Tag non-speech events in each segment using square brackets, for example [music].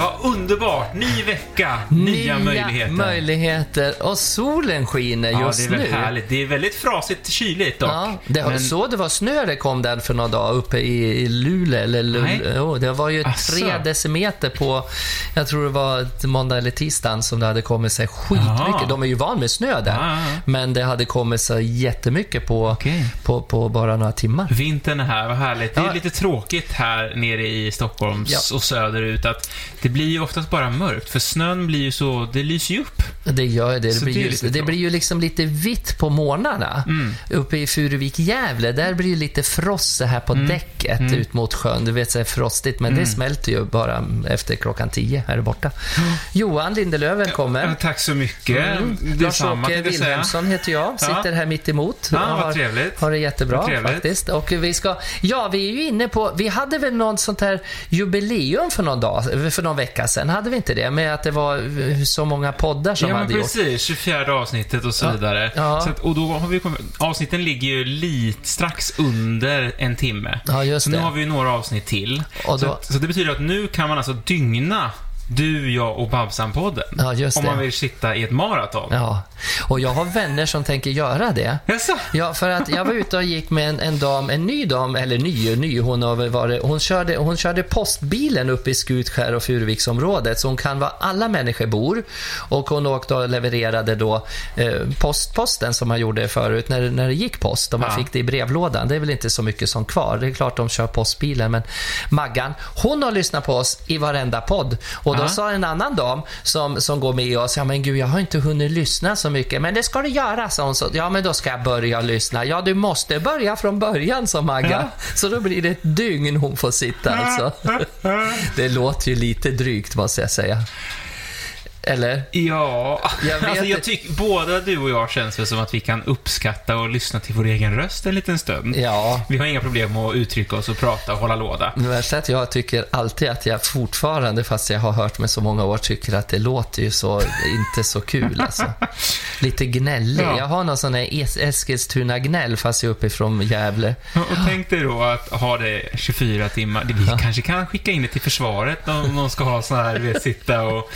Ciao. Underbart! Ny vecka, nya, möjligheter. möjligheter. Och solen skiner ja, just det är väl nu. härligt. Det är väldigt frasigt kyligt dock. Ja, det har, Men- Så det var snö det kom där för några dagar uppe i, i Luleå. Eller. Luleå. Jo, det var ju Asså. tre decimeter på, jag tror det var måndag eller tisdagen som det hade kommit sig skitmycket. Jaha. De är ju van med snö där. Ja, ja, ja. Men det hade kommit sig jättemycket på, Okej. på, på bara några timmar. Vintern är här, vad härligt. Det är Ja. lite tråkigt här nere i Stockholm Ja. och söderut att det blir ju oftast bara mörkt, för snön blir ju så, det lyser ju upp. Det gör det. Det blir, det ju, det blir ju liksom lite vitt på morgnarna. Mm. Uppe i Furuvik-Gävle, där blir det lite frost så här på Mm. däcket ut mot sjön. Du vet, så här frostigt, men det smälter ju bara efter klockan tio. Är det borta. Johan Lindelöf, välkommen. Ja, tack så mycket. Mm. Lars-Åke. Vilhelmsson heter jag. Sitter här mitt emot. Ja, har, trevligt. har det jättebra faktiskt. Och vi ska, ja, vi är ju inne på, vi hade väl något sånt här jubileum för någon dag, för någon vecka sedan. Hade vi inte det? Med att det var eh, så många poddar som ja, hade gjort. precis. 24 avsnittet och så Ja. vidare. Ja. Så att, och då har vi kommit, avsnitten ligger ju lite strax under en timme. Ja, just så nu det. har vi ju några avsnitt till. Och så, då- att, så det betyder att nu kan man alltså dygna du, jag och Babsan-podden. Ja, just om det. man vill sitta i ett maraton. Ja, och jag har vänner som tänker göra det. Jaså? Ja, för att jag var ute och gick med en, en dam, en ny dam, eller ny ny, hon har väl varit, hon körde, hon körde postbilen uppe i Skutskär och Furuviksområdet, så hon kan var alla människor bor. Och hon åkte och levererade då eh, post, posten som man gjorde förut, när, när det gick post och man Ja. fick det i brevlådan. Det är väl inte så mycket som kvar. Det är klart de kör postbilen, men Maggan, hon har lyssnat på oss i varenda podd. Och då sa en annan dam som, som går med oss, ja men gud, jag har inte hunnit lyssna så mycket. Men det ska du göra, sa hon. Så, ja, men då ska jag börja lyssna. Ja, du måste börja från början, sa Magga. Så då blir det ett dygn hon får sitta alltså. [laughs] Det låter ju lite drygt, måste jag säga. Eller? Ja, Jag vet alltså jag tycker båda du och jag känns väl som att vi kan uppskatta och lyssna till vår egen röst en liten stund. Ja. Vi har inga problem med att uttrycka oss och prata och hålla låda. Det värsta är att jag tycker alltid att jag fortfarande, fast jag har hört med så många år, tycker att det låter ju så, inte så kul alltså. Lite gnällig. Ja. Jag har någon sån här Es- Eskilstuna-gnäll fast jag är uppifrån Gävle. Och tänk dig då att ha det 24 timmar. Vi kanske kan skicka in det till försvaret om någon ska ha sån här, vet, sitta och...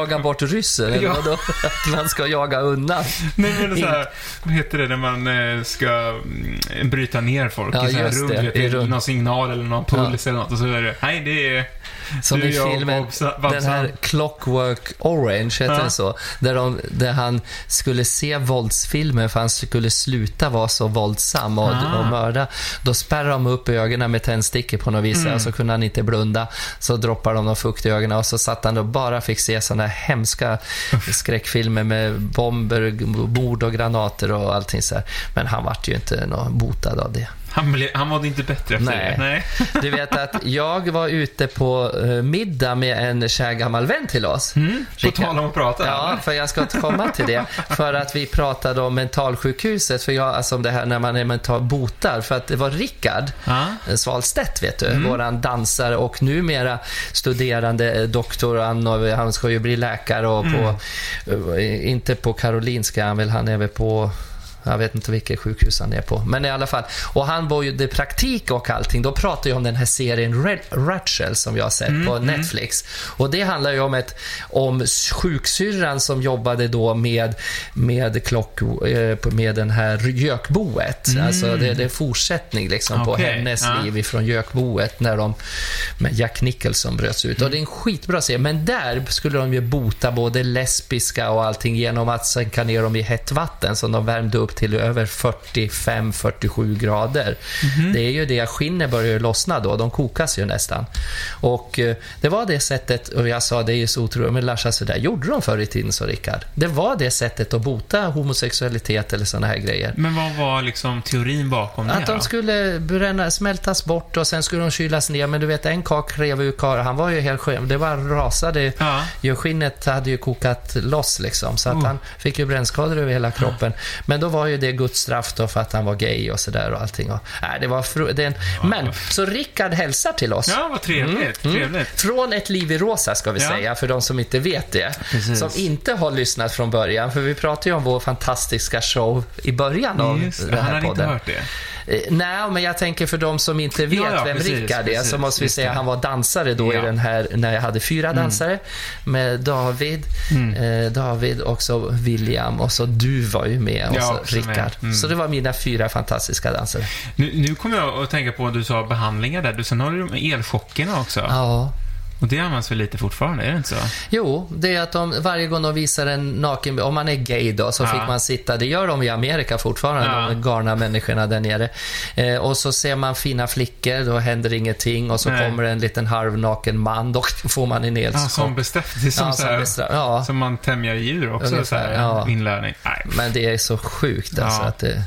Jaga bort ryssen, eller Ja. vadå? Att man ska jaga undan. Nej men så här, vad heter det när man eh, ska mm, bryta ner folk Ja, i så här just rum? det, du vet, i rum. Någon signal eller någon puls eller något och så är det, nej det är... Som du, i filmen, den här Clockwork Orange, heter Ja. det så? Där, de, där han skulle se våldsfilmer för han skulle sluta vara så våldsam och, Ah. och mörda. Då spärrar de upp ögonen med tändstickor på något vis Mm. och så kunde han inte blunda. Så droppar de någon fukt i ögonen och så satt han och bara fick se sådana hemska skräckfilmer med bomber, mord och granater och allting så här. Men han vart ju inte någon botad av det. Han, blev, han mådde inte bättre efter Nej. det. Nej. Du vet att jag var ute på eh, middag med en kär gammal vän till oss. Mm, på tal om att prata. Ja, för jag ska komma till det. För att vi pratade om mentalsjukhuset, för jag, alltså om det här när man är mental botar. För att det var Rickard Ja. eh, Svalstedt, vet du, Mm. våran dansare och numera studerande doktorand och han ska ju bli läkare och på, Mm. eh, inte på Karolinska, han väl, han är väl på jag vet inte vilket sjukhus han är på. Men i alla fall. Och han var ju det praktik och allting. Då pratade jag om den här serien Red, Rachel som jag har sett Mm, på Netflix. Och det handlar ju om, ett, om sjuksyrran som jobbade då med, med, klock, eh, med den här gökboet. Alltså det, det är fortsättning liksom på Mm. Okej, hennes ja. liv ifrån gökboet när de med Jack Nicholson bröts ut. Och det är en skitbra serie. Men där skulle de ju bota både lesbiska och allting genom att sänka ner dem i hett vatten som de värmde upp till över 45-47 grader. Mhm. Det är ju det, skinnet börjar ju lossna då. De kokas ju nästan. Och eh, det var det sättet, och jag sa det är ju så otroligt, men Larsa, så där gjorde de förr i tiden, så Rickard. Det var det sättet att bota homosexualitet eller sådana här grejer. Men vad var liksom teorin bakom det Att de skulle bränna, smältas bort och sen skulle de kylas ner. Men du vet, en kak rev ur kar, han var ju helt skön. Det var rasade Ja. ju. Skinnet hade ju kokat loss liksom. Så att Oh. han fick ju brännskador över hela kroppen. Men då var ju det Guds straff då för att han var gay och sådär och allting. Och, nej, det var fru- det en, Men, så Rickard hälsar till oss. Ja, vad trevligt. trevligt. Från ett liv i rosa ska vi Ja. säga, för de som inte vet det. Precis. Som inte har lyssnat från början, för vi pratade ju om vår fantastiska show i början av Just, den han här inte podden. hört det. Eh, nej, men jag tänker för de som inte vet Ja, ja, vem precis, Rickard är, precis, så måste vi säga det. att han var dansare då i Ja. Mm. den här, när jag hade fyra dansare. Med David, eh, David och så William och så du var ju med och så. Rickard. Mm. Så det var mina fyra fantastiska dansare. Nu, nu kommer jag att tänka på att du sa behandlingar där. Du, sen har du de elchockerna också. Ja. Och det används väl lite fortfarande, är det inte så? Jo, det är att de, varje gång de visar en naken... Om man är gay då, så Ja. fick man sitta... Det gör de i Amerika fortfarande, Ja. de galna människorna där nere. Eh, och så ser man fina flickor, då händer ingenting. Och så Nej. kommer en liten halvnaken man, då [laughs] får man en Ja, elchock. som bestraff. Det är som, Ja, så som bestraff- ja. som man tämjar djur också. Ungefär, så här, ja. Inlärning. Nej. Men det är så sjukt alltså Ja. att det,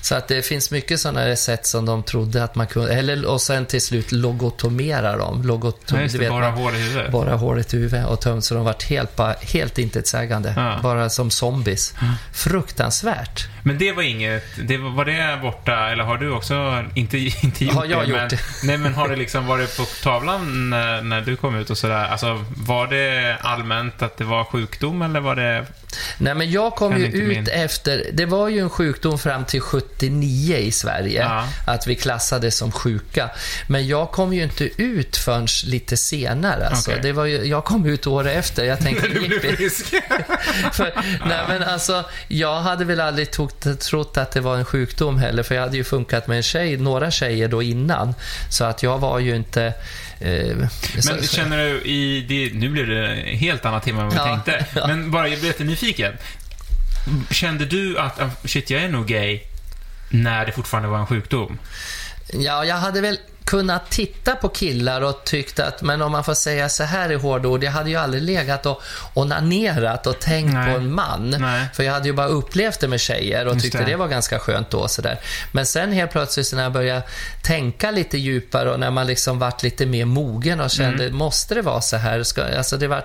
Så att det finns mycket sådana sätt som de trodde att man kunde... Eller, och sen till slut logotomera dem. Logotom, Ja, bara hål i huvudet. Borra håret i huvudet och tömt så de vart helt, bara, helt intetsägande. Ja. Bara som zombies. Fruktansvärt. Men det var inget, det var, var det borta, eller har du också, inte, inte gjort Har jag det, gjort men, det? [laughs] Nej men har det liksom varit på tavlan när, när du kom ut och sådär? Alltså var det allmänt att det var sjukdom eller var det... Nej, men jag kom ju ut min- efter... Det var ju en sjukdom fram till 79 i Sverige. Ja. Att vi klassades som sjuka. Men jag kom ju inte ut förrän lite senare. Alltså. Okej. Det var ju, jag kom ut året efter. Jag tänkte, När [laughs] du blev frisk? [laughs] [laughs] för, nej, men alltså, jag hade väl aldrig tog, trott att det var en sjukdom heller, för jag hade ju funkat med en tjej, några tjejer då innan. Så att jag var ju inte... Eh, Men känner du i, det, nu blev det helt annat tema än vad vi Ja. tänkte. [laughs] Men bara, jag blir jättenyfiken. Kände du att, ah, shit, jag är nog gay, när det fortfarande var en sjukdom? Ja, jag hade väl kunnat titta på killar och tyckt att, men om man får säga så här i hårda ord, jag hade ju aldrig legat och onanerat och tänkt Nej. på en man. Nej. För jag hade ju bara upplevt det med tjejer och Just tyckte det. det. var ganska skönt då. Så där. Men sen helt plötsligt när jag började tänka lite djupare och när man liksom vart lite mer mogen och kände, Mm. måste det vara så här? Ska, alltså det var,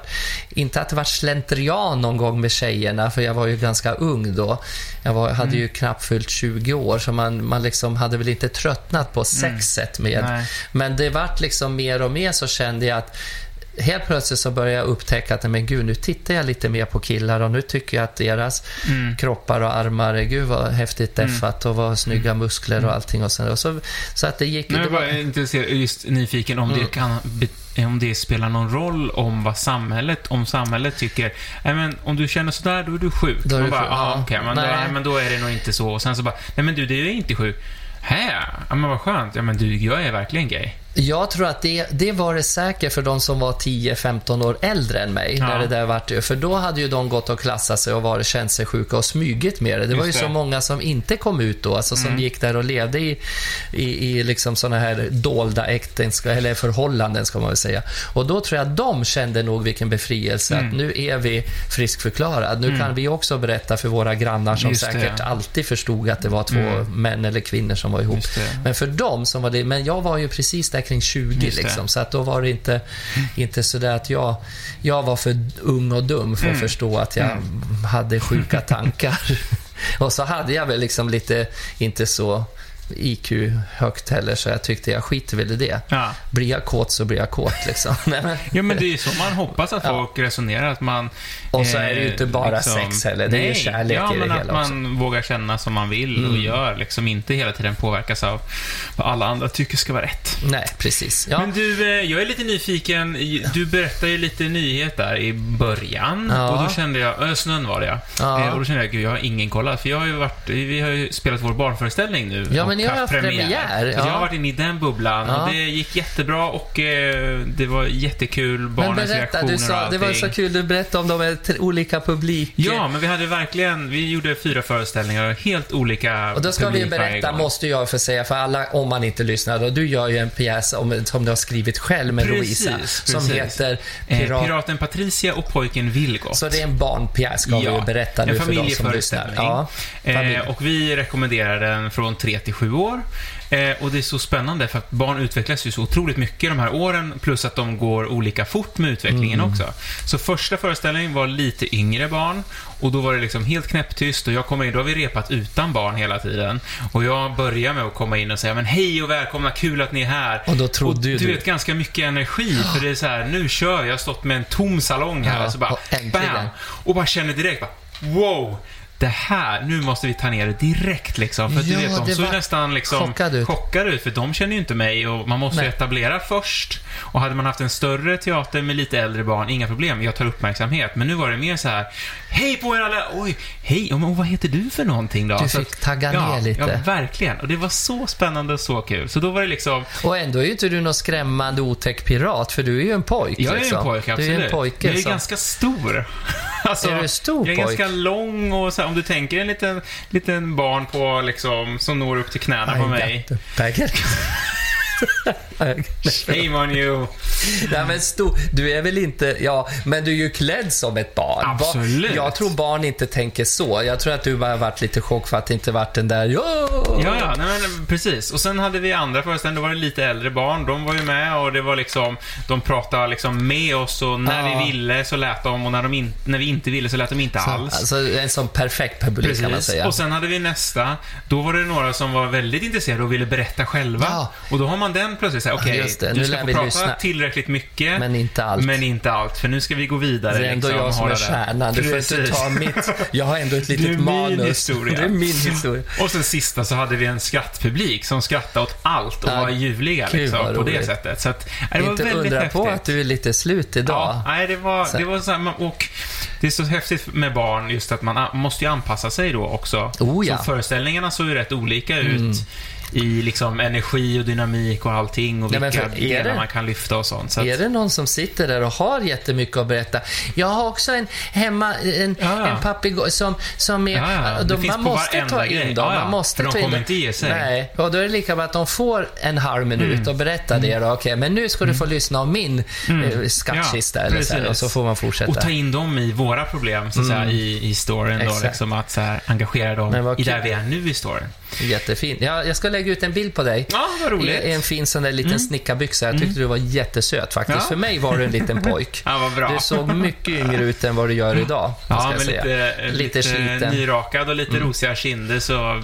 inte att det var slentrian någon gång med tjejerna, för jag var ju ganska ung då. Jag var, hade Mm. ju knappt fyllt 20 år, så man, man liksom hade väl inte tröttnat på sexet med. Mm. Nej. Men det vart liksom mer och mer så kände jag att Helt plötsligt så började jag upptäcka att men gud, nu tittar jag lite mer på killar och nu tycker jag att deras Mm. kroppar och armar, gud vad häftigt deffat och vad snygga muskler och allting. Och sen, och så, så att det gick... Det jag var, bara intresserad, just nyfiken om, Mm. det kan, om det spelar någon roll om vad samhället, om samhället tycker, nej men om du känner sådär, då är du sjuk. Då är du bara, sjuk, ja. okej, men, då, Nej. men då är det nog inte så. Och sen så bara, nej men du, det är inte sjuk. Hä? Ja men vad skönt. Ja men du, jag är verkligen gay. Jag tror att det, det var det säkert för de som var 10-15 år äldre än mig. Ja. När det där vart, för då hade ju de gått och klassat sig och varit känt sig sjuka och smugit med det. Det var ju Just så det. många som inte kom ut då, alltså som Mm. gick där och levde i, i, i liksom såna här dolda äktenskap, eller förhållanden ska man väl säga. Och då tror jag att de kände nog vilken befrielse Mm. att nu är vi friskförklarad. Nu kan vi också berätta för våra grannar som Just det. säkert alltid förstod att det var två Mm. män eller kvinnor som var ihop. Just det. Men för dem som var det, men jag var ju precis där kring 20 Just det. liksom, så att då var det inte, inte sådär att jag, jag var för ung och dum för att Mm. förstå att jag hade sjuka tankar. [laughs] och så hade jag väl liksom lite, inte så IQ högt heller, så jag tyckte jag skiter väl i det. Ja. Blir jag kåt så blir jag kåt liksom. [laughs] Nej, Ja, men det är så man hoppas att Ja. folk resonerar. Att man... Och så är det ju eh, inte bara sex heller, det är ju nej, kärlek ja, i det hela att också. man vågar känna som man vill och Mm. gör. Liksom inte hela tiden påverkas av vad alla andra tycker ska vara rätt. Nej, precis. Ja. Men du, eh, jag är lite nyfiken. Du berättade ju lite nyhet där i början. Ja. Och då kände jag, snön var det ja. Ja. Eh, Och då kände jag, gud jag har ingen kollat. För jag har ju varit, vi har ju spelat vår barnföreställning nu. Ja, och men ni har haft premiär, ja. Jag har varit inne i den bubblan Ja. och det gick jättebra och eh, det var jättekul. Men Barnens berätta, reaktioner du och sa, det var allting. så kul, du berättade om de olika publik... Ja, men vi hade verkligen, vi gjorde fyra föreställningar, helt olika Och då ska vi berätta, måste jag för säga, för alla, om man inte lyssnar, då, du gör ju en pjäs om, som du har skrivit själv med Precis, Louisa, som precis. heter Eh, Pirat... Piraten Patricia och pojken Vilgot. Så det är en barnpjäs, ska vi ju berätta nu för de som lyssnar. Ja, familj. eh, och vi rekommenderar den från 3 till 7 år. Eh, och det är så spännande för att barn utvecklas ju så otroligt mycket de här åren, plus att de går olika fort med utvecklingen Mm. också. Så första föreställningen var lite yngre barn och då var det liksom helt knäpptyst och jag kommer in, då har vi repat utan barn hela tiden. Och jag börjar med att komma in och säga men hej och välkomna, kul att ni är här. Och då trodde ju du du- vet ganska mycket energi för det är så här, nu kör vi, jag har stått med en tom salong här Ja, och så bara och bam! Och bara känner direkt bara, wow! Det här, nu måste vi ta ner det direkt liksom. För Ja, du vet, de såg nästan liksom chockad ut. chockade ut, för de känner ju inte mig och man måste Nej. etablera först. Och hade man haft en större teater med lite äldre barn, inga problem, jag tar uppmärksamhet. Men nu var det mer så här, hej på er alla, oj, hej, oh, men vad heter du för någonting då? Du Så fick att- tagga ja, ner lite. Ja, verkligen. Och det var så spännande och så kul. Så då var det liksom, Och ändå är ju inte du någon skrämmande otäck pirat, för du är ju en pojk. Jag är liksom. en pojke, absolut. Du är en pojke. jag är som- ganska stor. [laughs] Alltså, Är du stor Jag är pojk? ganska lång och så här, om du tänker en liten, liten barn på liksom, som når upp till knäna på I mig. [laughs] [laughs] Shame on you. Nej, men stor, du är väl inte... Ja, men du är ju klädd som ett barn. Ba- Absolut. Jag tror barn inte tänker så. Jag tror att du bara varit lite chock för att det inte varit den där... Ja, Ja, ja, nej, men, precis. Och sen hade vi andra föreställningar, då var det lite äldre barn, de var ju med och det var liksom, de pratade liksom med oss och när Ja. vi ville så lät de och när, de in, när vi inte ville så lät de inte alls. Alltså en sån perfekt publik kan man Precis. säga. Och sen hade vi nästa. Då var det några som var väldigt intresserade och ville berätta själva. Ja. Och då har man den plötsligt såhär, okej, det. du ska få prata lyssna. tillräckligt mycket. Men inte allt. Men inte allt, för nu ska vi gå vidare. det är ändå liksom, jag som är det. stjärnan. Du får inte ta mitt... Jag har ändå ett [laughs] Det litet min manus. historia. [laughs] Det är min [laughs] historia. Och sen sista så hade vi en skrattpublik som skrattade åt allt och Ja, var ljuvliga gud, liksom, på det sättet. Så att, nej, det var inte väldigt undra häftigt. på att du är lite slut idag. Ja, nej, det var, Så- det var så här, och det är så häftigt med barn just att man måste ju anpassa sig då också. Oh, ja. Mm. Så föreställningarna såg ju rätt olika ut i liksom energi och dynamik och allting och vilka delar det- man kan lyfta och sånt. Så att, Är det någon som sitter där och har jättemycket att berätta? Jag har också en hemma, en, Ja, en papegoj som, som är... Ja, De, man måste ta in grej. dem. Man måste För de ta in kommer dem. inte ge sig. Nej, och då är det lika bra att de får en halv minut Mm. och berätta det. Då. Okej, men nu ska du få lyssna om min mm. skattkista. eller så här, och så får man fortsätta. Och ta in dem i våra problem, så att säga, i, i storyn då, liksom att så här, engagera dem i där vi är nu i storyn. Jättefint. Ja, jag ska lägga ut en bild på dig. Ja, vad roligt. Mm. I en fin sån där liten snickarbyxa. Jag tyckte du var jättesöt faktiskt. Ja. För mig var du en liten [laughs] pojk. Ja, vad bra. Du såg mycket yngre ut än vad du gör idag. ska Ja, jag men säga. lite, lite, sliten. Mm. nyrakad och lite rosiga kinder så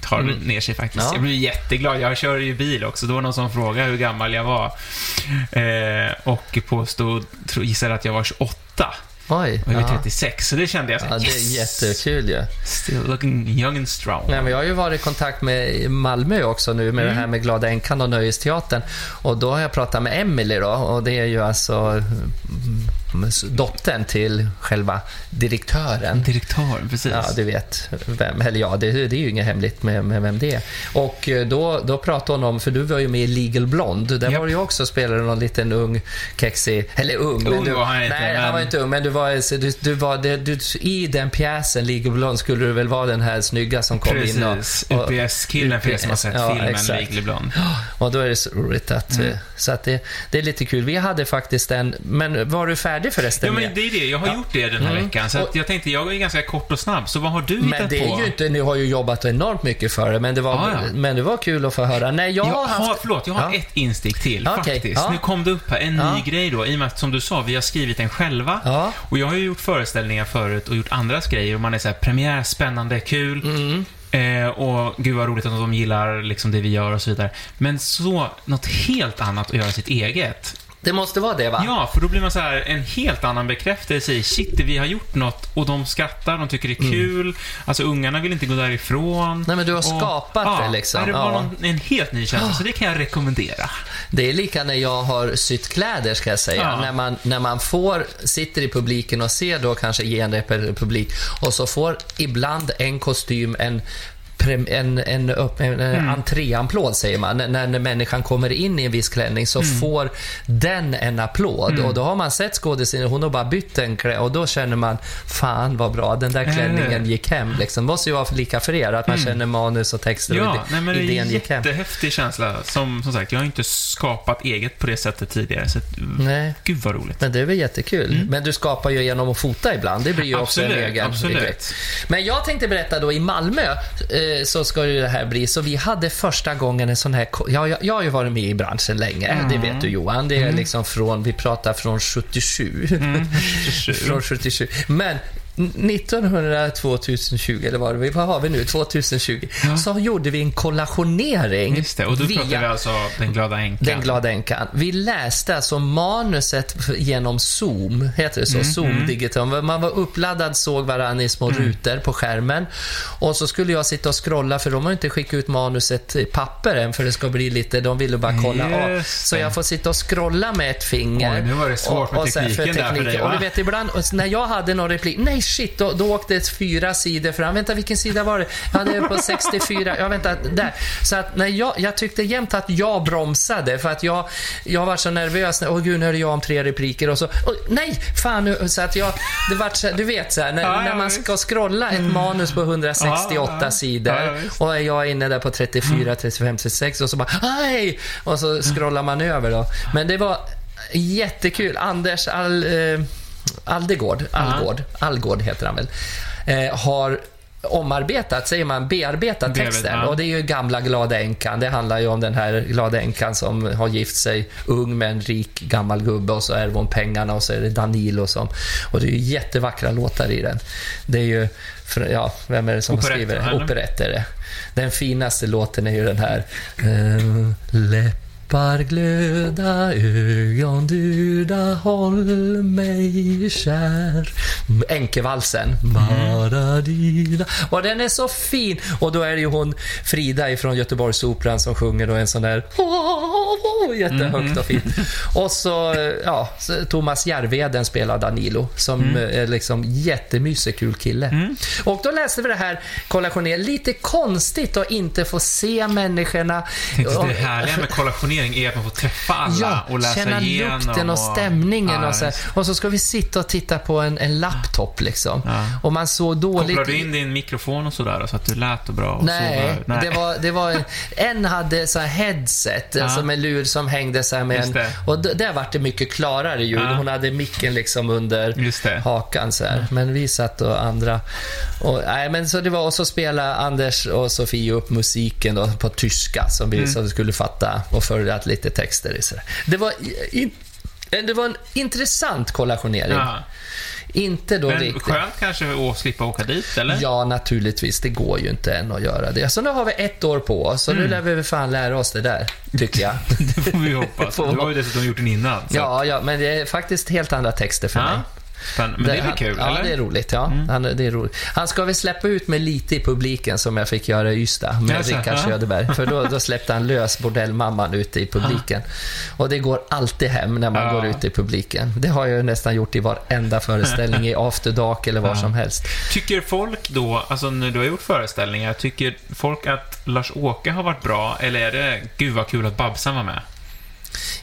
tar det ner sig faktiskt. Ja. Jag blir jätteglad. Jag kör ju bil också. Då var det någon som frågade hur gammal jag var. Eh, och påstod, gissade att jag var 28. Oj. Och jag är ja. 36, så det kände jag så Ja, det är yes! jättekul ju. Still looking young and strong. Nej, men jag har ju varit i kontakt med Malmö också nu med det här med Glada Änkan och Nöjesteatern. Och då har jag pratat med Emily då och det är ju alltså mm, dottern till själva direktören. Direktören, precis. Ja, du vet vem. Eller ja, det, det är ju inget hemligt med, med vem det är. Och eh, då, då pratade hon om, för du var ju med i Legal Blonde. Där Japp. var du ju också spelade någon liten ung kexig, eller ung. men Ung du, var han inte, Nej, men- han var inte ung, men du var, du, du var det, du, i den pjäsen, Legal Blonde, skulle du väl vara den här snygga som kom in och... Precis. UPS-killen för er som har sett Ja, filmen exakt. Legally Blonde. Och då är det så roligt att... Mm. eh, Så att det, det är lite kul. Vi hade faktiskt en... Men var du färdig förresten? Ja, men det är det. Jag har Ja. gjort det den här Mm. veckan. Så att jag tänkte, jag är ganska kort och snabb. Så vad har du Men hittat det på? är ju inte, ni har ju jobbat enormt mycket för det, men det var, Ja, ja. Men det var kul att få höra. Nej, jag Jag har har, haft... förlåt, jag har Ja. ett instick till okej. faktiskt. Nu kom det upp här, en ny grej då. I och med att, som du sa, vi har skrivit den själva. Och jag har ju gjort föreställningar förut och gjort andras grejer och man är så här, premiär, spännande, kul. Mm. Eh, och gud vad roligt att de gillar liksom det vi gör och så vidare. Men så, något helt annat att göra sitt eget. Det måste vara det, va? Ja, för då blir man så här en helt annan bekräftelse i shit, vi har gjort något och de skrattar, de tycker det är kul. Alltså ungarna vill inte gå därifrån. Mm. Nej, men du har skapat ja, det liksom. Det var Ja. någon, en helt ny känsla, så det kan jag rekommendera. Det är lika när jag har sytt kläder, ska jag säga. Ja. När, man, när man får, sitter i publiken och ser då kanske genrep-publik och så får ibland en kostym en en, en, upp, en Mm. entréamplåd säger man. När, när människan kommer in i en viss klänning så Mm. får den en applåd. Och då har man sett skådespelaren, hon har bara bytt en klädd och då känner man, fan vad bra, den där klänningen gick hem. Liksom. Det måste ju vara lika för er, att man känner manus och texter och Mm. Ja, ide- nej, men det är idén gick hem. jättehäftig känsla. Som, som sagt, jag har inte skapat eget på det sättet tidigare. Så Nej. gud vad roligt. Men det är väl jättekul. Men du skapar ju genom att fota ibland. Det blir ju också en Mm. Absolut, egen absolut. Men jag tänkte berätta då i Malmö eh, så ska ju det här bli. Så vi hade första gången en sån här... ko- Ja, jag, jag har ju varit med i branschen länge. Mm. Det vet du Johan. Det är liksom från... Vi pratar från 77. [laughs] från 77. Men 1900, 2020, eller vad, vad har vi nu? 2020. Så gjorde vi en kollationering. Just det, och då pratar vi alltså Den glada änkan. Den glada änkan. Vi läste alltså manuset genom Zoom, heter det så? Zoom digital. Man var uppladdad, såg varandra i små rutor på skärmen. Och så skulle jag sitta och scrolla, för de har inte skickat ut manuset i papper än, för det ska bli lite, de ville bara kolla av. Så jag får sitta och scrolla med ett finger. Oj, nu var det svårt med så här, tekniken där för dig, Och va? du vet, ibland, och när jag hade någon replik, nej shit, då, då åkte det fyra sidor fram. Vänta, vilken sida var det? Jag hade på [laughs] 64, ja vänta, där. Så att när jag, jag tyckte jämt att jag bromsade, för att jag, jag var så nervös. Åh gud, nu är det jag om tre repliker och så, åh, nej, fan nu, så att jag, det var så, du vet så här, när, Ja, ja, när man ska scrolla ett manus på 168 Ja, ja. sidor Ja, ja, och jag är inne där på 34, 35, 36 och så bara, nej! Och så scrollar man över då. Men det var jättekul. Anders All, eh, Aldegård, Allgård, Allgård heter han väl, eh, har omarbetat, säger man, bearbetat Bearbet- texten. ja. Och det är ju gamla glada änkan. Det handlar ju om den här glada änkan som har gift sig ung med en rik gammal gubbe och så ärver hon pengarna och så är det Danilo som... Och det är ju jättevackra låtar i den. Det är ju... Ja, vem är det som Operett, skriver det? Operett är det. Den finaste låten är ju den här... Eh, glöda, ögon duda, håll mig kär. Änkevalsen. Maradida. Och den är så fin. Och då är det ju hon Frida ifrån Göteborgsoperan som sjunger då en sån där jättehögt och fint. Och så, ja, så Thomas Järveden spelar Danilo som är liksom jättemysig, kul kille. Och då läste vi det här, kollationera, lite konstigt att inte få se människorna. Tänkte det härliga med kollationering är att man får träffa alla Ja, och läsa känna igenom. lukten och stämningen Ja, och så, och så ska vi sitta och titta på en, en laptop liksom. Ja. Och man såg dåligt... Kopplar du in din mikrofon och sådär så att du lät och bra? Och Nej, så, Det, var, det var... En hade så headset, Ja. som en lur som hängde så med en... Och där vart det mycket klarare ljud. Hon hade micken liksom under hakan så. Men vi satt och andra... Och, nej, men så det var... Och så spelade Anders och Sofie upp musiken då på tyska som vi Mm. så skulle fatta och följa lite texter i. Så där. Det var... In, det var en intressant kollationering. Ja. Inte då Men riktigt... skönt kanske att slippa åka dit, eller? Ja, naturligtvis. Det går ju inte än att göra det. Så nu har vi ett år på oss, så nu Mm. lär vi fan lära oss det där, tycker jag. [laughs] Det får vi hoppas. [laughs] Du har ju dessutom gjort den innan. Ja, ja, men det är faktiskt helt andra texter för mig. Ja. Spännande. Men det är väl han- kul, Ja, eller? Mm. det är roligt. Ja. Han, det är roligt. Han ska väl släppa ut mig lite i publiken som jag fick göra i Ystad med Jaså, Rickard ja. Söderberg. För då, då släppte han lös bordellmamman ute i publiken. Och det går alltid hem när man Ja. går ut i publiken. Det har jag ju nästan gjort i varenda föreställning, i After Dark eller var Ja. som helst. Tycker folk då, alltså när du har gjort föreställningar, tycker folk att Lars-Åke har varit bra, eller är det gud vad kul att Babsan var med?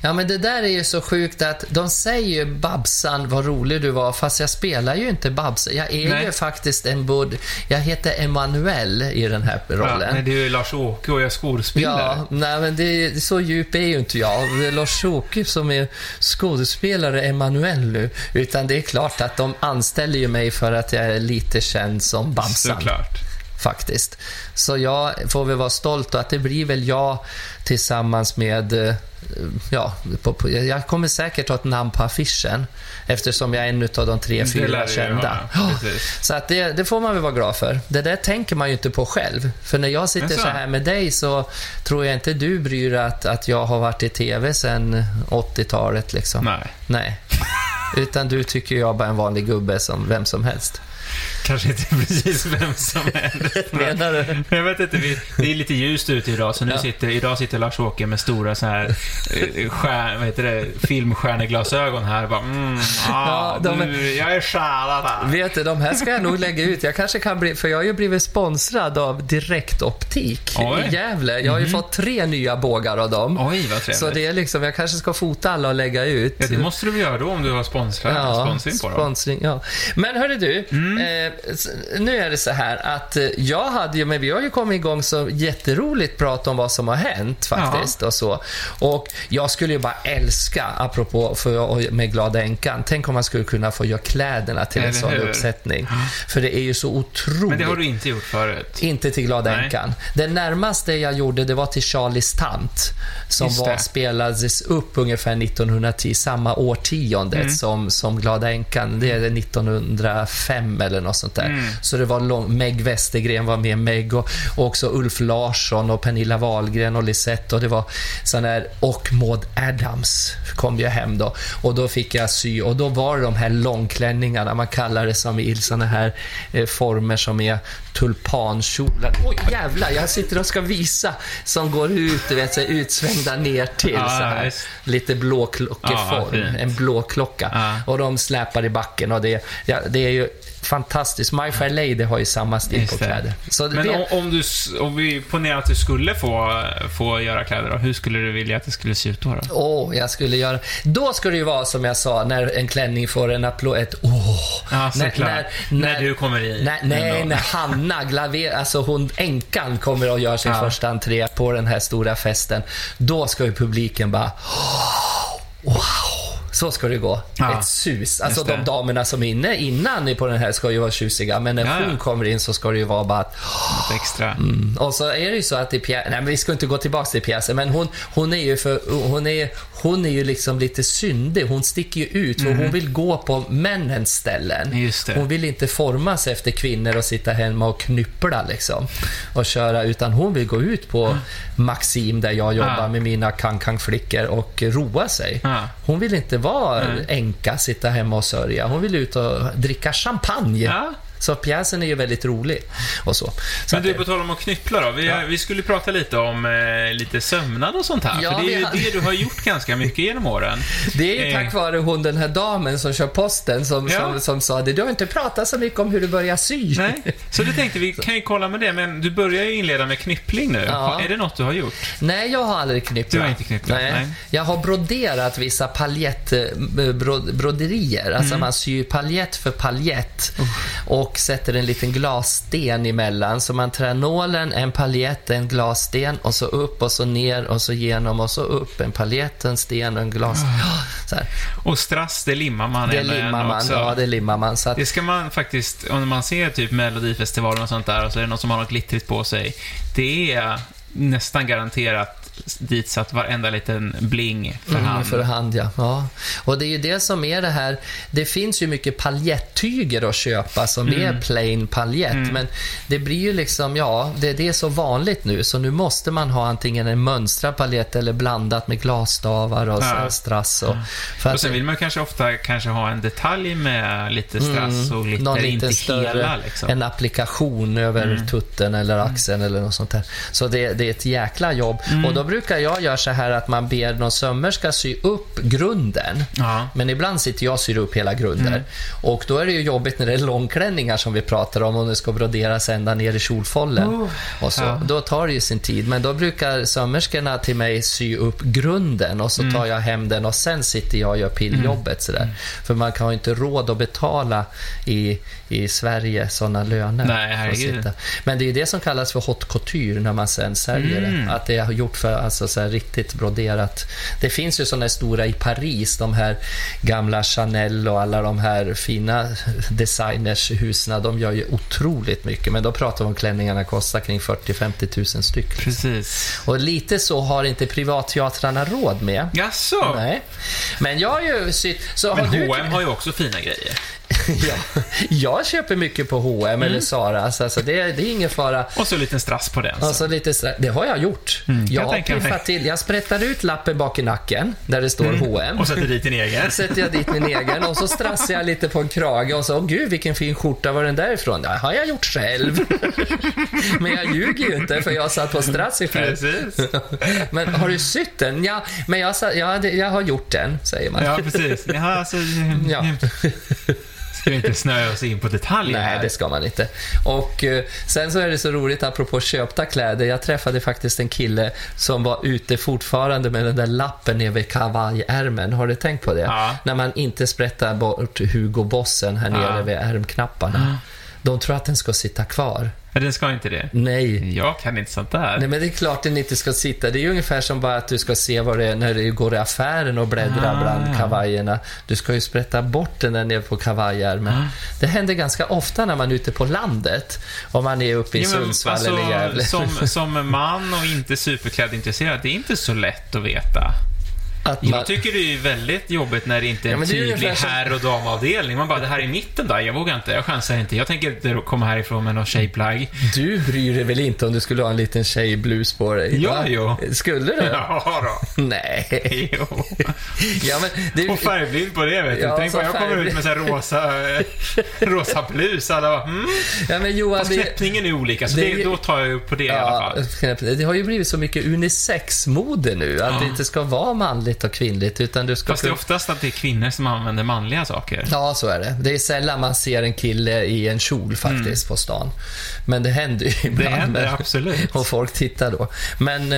Ja, men det där är ju så sjukt att de säger ju Babsan, vad rolig du var, fast jag spelar ju inte Babsan. Jag är Nej. ju faktiskt en bud... Jag heter Emanuel i den här Ja, rollen. men det är ju Lars-Åke och jag är skådespelare. Ja, nej men det, så djup är ju inte jag. Det är Lars-Åke som är skådespelare Emanuel nu. Utan det är klart att de anställer ju mig för att jag är lite känd som Babsan. Såklart. Faktiskt. Så jag får väl vara stolt och att det blir väl jag tillsammans med eh, Ja, på, på, jag kommer säkert ha ett namn på affischen eftersom jag är en av de tre, fyra kända. Ja, så att det, det får man väl vara glad för. Det där tänker man ju inte på själv. För när jag sitter Jaså? så här med dig så tror jag inte du bryr dig att, att jag har varit i TV sedan 80-talet. Liksom. Nej. Nej. Utan du tycker jag bara är en vanlig gubbe som vem som helst. Kanske inte [laughs] precis vem som helst. [laughs] Menar du? Jag vet inte, vi, det är lite ljust ute idag, så nu Ja. sitter, idag sitter Lars-Åke med stora så här eh, stjär, vad heter det, filmstjärneglasögon här och bara mm, ah, [laughs] Ja, är- du, jag är stjärna där. Vet du, de här ska jag nog lägga ut. Jag kanske kan bli, för jag har ju blivit sponsrad av Direktoptik Oj. I Gävle. Jag har ju fått tre nya bågar av dem. Oj, vad trevligt. Så det är liksom, jag kanske ska fota alla och lägga ut. Ja, det måste du väl göra då om du har sponsrat, Ja, sponsring på dem. sponsring, ja. Men hörru du, Mm. s- nu är det så här att eh, jag hade ju, men vi har ju kommit igång så jätteroligt prat om vad som har hänt faktiskt och så. Och jag skulle ju bara älska, apropå för, med Glada Änkan, tänk om man skulle kunna få göra kläderna till en Eller sån hur? uppsättning. För det är ju så otroligt Men det har du inte gjort förut. inte till Glada Nej. Änkan. Det närmaste jag gjorde det var till Charlies tant. Som var, spelades upp ungefär 1910, samma årtiondet Mm. som, som Glada Änkan. Det är 1905 eller något sånt där. Mm. Så det var lång, Meg Westergren var med, Meg och, och också Ulf Larsson och Pernilla Wahlgren och Lisette och det var sån här, och Maud Adams kom jag hem då. Och då fick jag sy och då var det de här långklänningarna, man kallar det som i såna här eh, former som är tulpankjolar. Oj jävlar, jag sitter och ska visa som går ut, du vet, så utsvängda ner till Ja, så här. Lite blåklockeform, fint. en blå klocka. Ja. Och de släpar i backen och det, ja, det är ju fantastiskt. My Fair Lady har ju samma stil på kläder. Så Men det, om, om, du, om vi ponerar att du skulle få, få göra kläder då, hur skulle du vilja att det skulle se ut då? Åh, jag skulle göra... Då skulle det ju vara som jag sa, när en klänning får en applåd, ett åh. Ja, När- när- När, när- du kommer i. Nej, nej när Hanna Glaver, alltså hon, änkan, kommer och gör sin Ja. första entré på den här stora festen. Då ska ju publiken bara wow. Så ska det gå. Ja, Ett sus. Alltså de damerna som är inne innan på den här ska ju vara tjusiga, men när Ja, hon kommer in så ska det ju vara bara att Något extra. Mm. Och så är det ju så att i pjäsen, nej men vi ska inte gå tillbaka till pjäsen, men hon, hon är ju för, hon är, hon är ju liksom lite syndig. Hon sticker ju ut för hon vill gå på männens ställen. Hon vill inte formas efter kvinnor och sitta hemma och knyppla liksom. Och köra, utan hon vill gå ut på Maxim där jag jobbar Ja. med mina kankang-flickor och roa sig. Hon vill inte vara Nej. änka, sitta hemma och sörja. Hon vill ut och dricka champagne. Ja. Så pjäsen är ju väldigt rolig. Och så. så Men du, det- på tal om att knyppla då. Vi, Ja. vi skulle prata lite om eh, lite sömnad och sånt här. Ja, för det är ju hade- det du har gjort ganska mycket genom åren. [laughs] Det är ju Eh, tack vare hon den här damen som kör posten som, Ja. som, som sa det. Du har inte pratat så mycket om hur du börjar sy. Nej, så du tänkte vi [laughs] kan ju kolla med det, men du börjar ju inleda med knyppling nu. Ja. Är det något du har gjort? Nej, jag har aldrig knypplat. Du har inte knypplat, nej. Jag har broderat vissa paljettbroderier. Alltså Mm. man syr paljett för paljett och sätter en liten glassten emellan. Så man trär nålen, en paljett, en glassten och så upp och så ner och så genom och så upp. En paljett, en sten och en glas. Så här. Och strass, det limmar man Det och limmar man. också. Ja, det limmar man. Så att, Det ska man faktiskt, om man ser typ Melodifestivalen och sånt där och så är det någon som har något glittrigt på sig. Det är nästan garanterat ditsatt varenda liten bling för Mm, hand. för hand, ja. ja. Och det är ju det som är det här. Det finns ju mycket paljettyger att köpa som Mm. är plain paljett. Men det blir ju liksom, ja, det, det är så vanligt nu. Så nu måste man ha antingen en mönstrad paljett eller blandat med glasstavar och Ja. strass. Och, för Och att, sen vill man kanske ofta kanske ha en detalj med lite strass och glitter, Mm. någon inte större, hela liksom. en applikation över Mm. tutten eller axeln eller något sånt där. Så det, det är ett jäkla jobb. Mm. Och då brukar jag göra så här att man ber någon sömmerska sy upp grunden. Ja. Men ibland sitter jag och syr upp hela grunder. Mm. Och då är det ju jobbigt när det är långklänningar som vi pratar om och det ska broderas ända ner i kjolfållen. Oh, och så. ja. Då tar det ju sin tid. Men då brukar sömmerskorna till mig sy upp grunden och så Mm. tar jag hem den och sen sitter jag och gör pilljobbet. Sådär. För man kan ju inte råd att betala i, i Sverige sådana löner. Nej, Att herregud. sitta. Men det är det som kallas för haute couture när man sen säljer Mm. det. Att det är gjort för alltså, så riktigt broderat. Det finns ju sådana stora i Paris, de här gamla Chanel och alla de här fina designershusen. De gör ju otroligt mycket. Men då pratar vi om klänningarna kostar kring 40-50 tusen styck. Precis. Och lite så har inte privatteatrarna råd med. Jaså? Nej. Men jag har ju sytt... Så Men har du... H&M har ju också fina grejer. [laughs] ja, jag köper mycket på H&M Mm. eller Zara, så alltså det, det är ingen fara. Och så en liten strass på den. så. Alltså lite stra- det har jag gjort. Mm, jag jag piffat till. Jag sprättar ut lappen bak i nacken där det står H&M. Och sätter dit din egen. [laughs] sätter jag dit min egen och så strassar jag lite på en krage och så, åh gud vilken fin skjorta, var den därifrån? Det har jag gjort själv. [laughs] men jag ljuger ju inte för jag satt på strass i själv. Precis. [laughs] Men har du sytt den? Ja, men jag, sa- ja, det- jag har gjort den, säger man. Ja, precis. Ja, alltså, Ja. Ska inte snöa oss in på detaljer Nej, här? det ska man inte. Och eh, sen så är det så roligt apropå köpta kläder. Jag träffade faktiskt en kille som var ute fortfarande med den där lappen nere vid kavajärmen. Har du tänkt på det? Ja. När man inte sprättar bort Hugo Bossen här Ja. nere vid ärmknapparna. De tror att den ska sitta kvar. Ja, den ska inte det. Nej. Jag kan inte sånt där. Nej, men det är klart den inte ska sitta. Det är ju ungefär som bara att du ska se vad det är när du går i affären och bläddrar Ah. bland kavajerna. Du ska ju sprätta bort den där nere på kavajärmen. Ah. Det händer ganska ofta när man är ute på landet. Om man är uppe i Ja, men, Sundsvall alltså, eller Gävle. Som, som man och inte superklädintresserad, det är inte så lätt att veta. Att man, Jag tycker det är väldigt jobbigt när det inte är Ja, en det är tydlig som- herr och damavdelning. Man bara, det här är mitten där, jag vågar inte, jag chansar inte. Jag tänker inte komma härifrån med någon tjejplagg. du bryr dig väl inte om du skulle ha en liten tjejblus på dig? Jo, va? jo. Skulle du? Ja då. Nej. Jo. Ja, men det, Och färgblind på det, vet du. Ja, Tänk vad jag kommer färgblind. ut med så här rosa, eh, rosa blus. Alla bara, mm. ja, men Johan, Fast det, knäppningen är olika, så det det, då tar jag upp på det i alla fall. Ja, det har ju blivit så mycket unisex-mode nu. Att det inte ska vara manligt och kvinnligt, utan du ska Fast det är oftast att det är kvinnor som använder manliga saker. Ja, så är det. Det är sällan man ser en kille i en kjol faktiskt på stan. Men det händer ju ibland. Mm. Det händer absolut. Och folk tittar då. Men,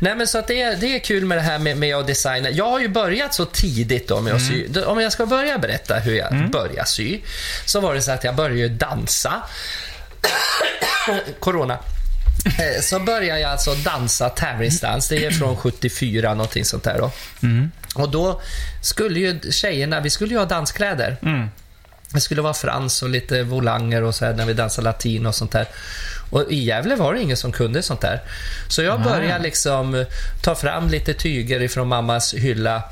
nej men så att det, är, det är kul med det här med, med att designa. Jag har ju börjat så tidigt då med att sy. Mm. Om jag ska börja berätta hur jag började sy, så var det så att jag började dansa. [coughs] Corona. [laughs] Eh, Så började jag alltså dansa tävlingsdans. Det är från 74, någonting sånt där då. Mm. Och då skulle ju tjejerna, vi skulle ju ha danskläder. Mm. Det skulle vara frans och lite volanger och så här när vi dansade latin och sånt där. Och i Gävle var det ingen som kunde sånt där. Så jag började liksom ta fram lite tyger ifrån mammas hylla.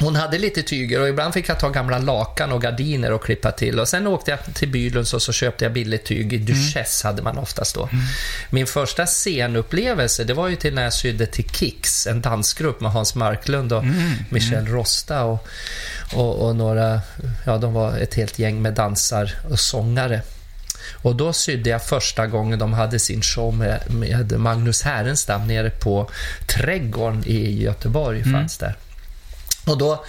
Hon hade lite tyger och ibland fick jag ta gamla lakan och gardiner och klippa till. Och sen åkte jag till Bylunds och så köpte jag billigt tyg. I Duchesse hade man oftast då. Min första scenupplevelse, det var ju till när jag sydde till Kicks, en dansgrupp med Hans Marklund och Michel Rosta och, och, och några, ja de var ett helt gäng med dansar och sångare. Och då sydde jag första gången de hade sin show med, med Magnus Härenstam nere på Trädgården i Göteborg. fanns där. Och då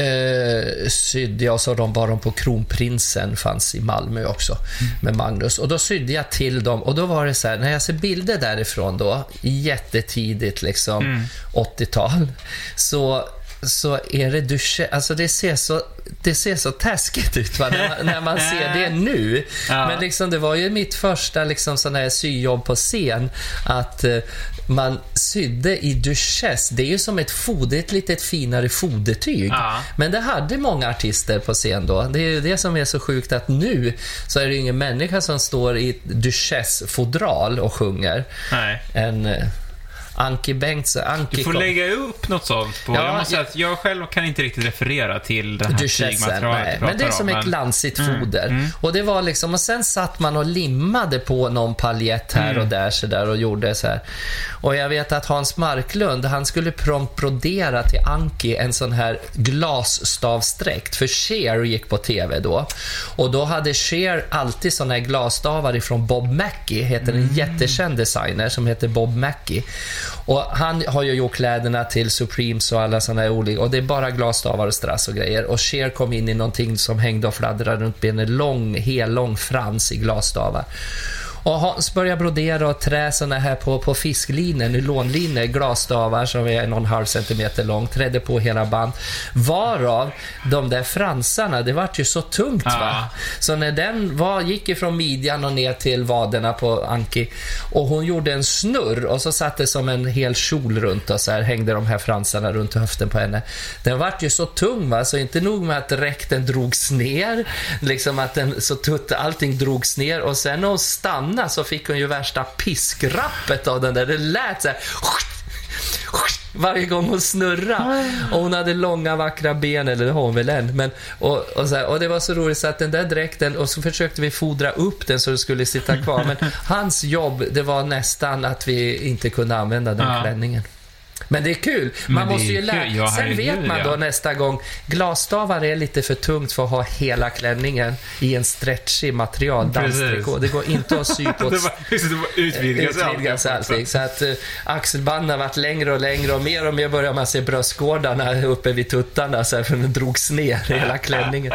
eh, sydde jag, så de bar de på Kronprinsen, fanns i Malmö också, med Magnus. Och då sydde jag till dem och då var det så här, när jag ser bilder därifrån då, jättetidigt liksom, 80-tal, så så är det dusche, alltså det ser så, det ser så taskigt ut va? När, man, när man ser det [laughs] nu. Ja. Men liksom, det var ju mitt första liksom, sån här syjobb på scen. Att eh, man sydde i Duchesse. Det är ju som ett foder, ett litet finare fodertyg. Ja. Men det hade många artister på scen då. Det är ju det som är så sjukt att nu så är det ju ingen människa som står i Duchesse-fodral och sjunger. Nej. En eh, Anki Bengtsson. Anki Du får kom- lägga upp något sånt på... Ja, jag måste säga att jag själv kan inte riktigt referera till det här du Men det är som om, ett men- glansigt Mm, foder. Och det var liksom, och sen satt man och limmade på någon paljett här Mm. och där så där och gjorde så här. Och jag vet att Hans Marklund, han skulle prompt brodera till Anki en sån här glasstavsdräkt. För Cher gick på TV då. Och då hade Cher alltid såna här glasstavar ifrån Bob Mackie, heter en Mm. jättekänd designer som heter Bob Mackie. Och han har ju gjort kläderna till Supremes och alla sådana här olika, och det är bara glasstavar och strass och grejer. Och Cher kom in i någonting som hängde och fladdrade runt benen, lång, hellång frans i glasstavar. Och Hans började brodera och trä såna här på, på fisklinor, nylonlinor, glasstavar som är en och en halv centimeter lång, trädde på hela band. Varav de där fransarna, det vart ju så tungt va. Ja. Så när den var, gick ifrån midjan och ner till vaderna på Anki och hon gjorde en snurr och så satt det som en hel kjol runt och så här hängde de här fransarna runt höften på henne. Den vart ju så tung va, så inte nog med att räkten drogs ner, liksom att den så tutt, allting drogs ner och sen när hon stannade så fick hon ju värsta piskrappet av den där. Det lät så här varje gång hon snurrade. Och hon hade långa vackra ben, eller det har hon väl än. Men, och, och, så här, och det var så roligt så att den där dräkten, och så försökte vi fodra upp den så det skulle sitta kvar. Men [laughs] hans jobb, det var nästan att vi inte kunde använda den Ja. klänningen. Men det är kul. Man Men måste ju lära Ja, Sen vet man då ja. nästa gång, glasstavar är lite för tungt för att ha hela klänningen i en stretchig material, Precis. danstrikå. Det går inte att sy på [laughs] det var, det, utvidgas [laughs] utvidgas allting. allting. Så att uh, axelbanden har varit längre och längre och mer och mer börjar man se bröstgårdarna uppe vid tuttarna så här, för den drogs ner hela klänningen.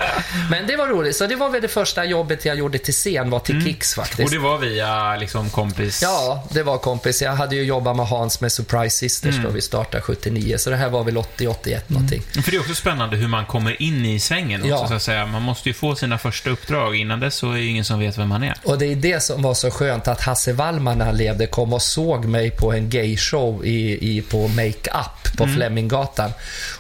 Men det var roligt. Så det var väl det första jobbet jag gjorde till scen, var till Kicks Och faktiskt. det var via liksom kompis... Ja, det var kompis. Jag hade ju jobbat med Hans med Surprise Sisters Mm. Och vi startade 79. Så det här var väl 80-81 någonting. För det är också spännande hur man kommer in i svängen också, Ja. så att säga. Man måste ju få sina första uppdrag. Innan dess så är det ju ingen som vet vem man är. Och det är det som var så skönt att Hasse Wallman när han levde kom och såg mig på en gayshow i, i, på Make Up på Fleminggatan.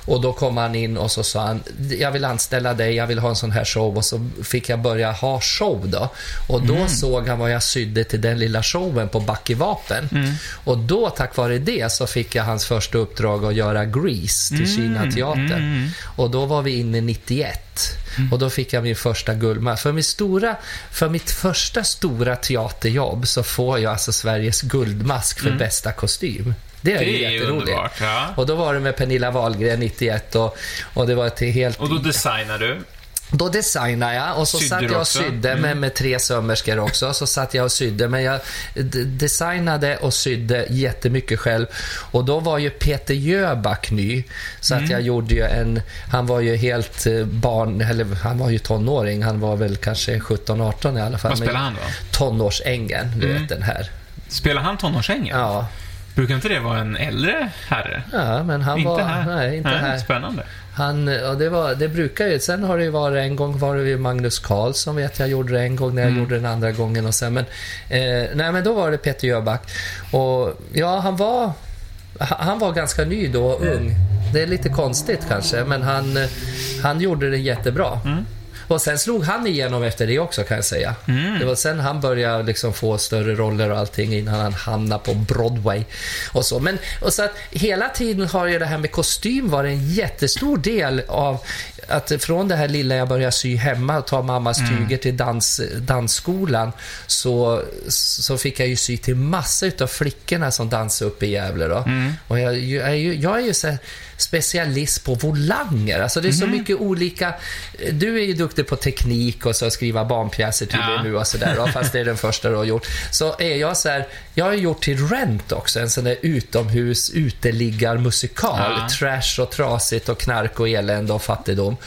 Och då kom han in och så sa han, jag vill anställa dig, jag vill ha en sån här show. Och så fick jag börja ha show då. Och då såg han vad jag sydde till den lilla showen på Backe Vapen. Och då, tack vare det, så fick jag hans första uppdrag att göra Grease till Kina teatern. Och då var vi inne 91. Och då fick jag min första guldmask. För, min stora, för mitt första stora teaterjobb så får jag alltså Sveriges guldmask för bästa kostym. Det är, ju Det är ju jätteroligt. underbart. Ja. Och då var det med Pernilla Wahlgren 91 och, och det var ett helt... Och då designar du. Då designade jag och så Sydde satt jag och också? Mm. sydde med, med tre sömmerskor också. Så satt jag och sydde, men jag designade och sydde jättemycket själv. Och då var ju Peter Jöback ny. Så Mm. att jag gjorde ju en... Han var ju helt eh, barn... Eller han var ju tonåring. Han var väl kanske 17-18 i alla fall. Vad spelar han då? Tonårsängen, du Mm. vet den här. Spelar han tonårsängen? Ja. Brukar inte det vara en äldre herre? Ja, men han inte var... här. Nej, inte här. Spännande. Han, och det, var, det brukar ju, sen har det ju varit en gång var det ju Magnus Karlsson vet jag gjorde det en gång när jag gjorde den andra gången och sen men, eh, nej men då var det Peter Jöback och ja han var, han var ganska ny då och ung. Det är lite konstigt kanske men han, eh, han gjorde det jättebra. Och sen slog han igenom efter det också kan jag säga. Det var sen han började liksom få större roller och allting innan han hamnade på Broadway. Och så. Men och så att hela tiden har ju det här med kostym varit en jättestor del av att från det här lilla jag började sy hemma och ta mammas tyger till dans, dansskolan så, så fick jag ju sy till massor utav flickorna som dansade uppe i Gävle. Då. Och jag, jag är ju, jag är ju så här specialist på volanger. Alltså det är så mycket olika... Du är ju duktig på teknik och så skriva barnpjäser tydligen Ja. nu och sådär. Fast det är den [laughs] första du har gjort. Så är jag så här... Jag har gjort till Rent också, en sån där utomhus uteliggarmusikal. Ja. Trash och trasigt och knark och elände och fattigdom.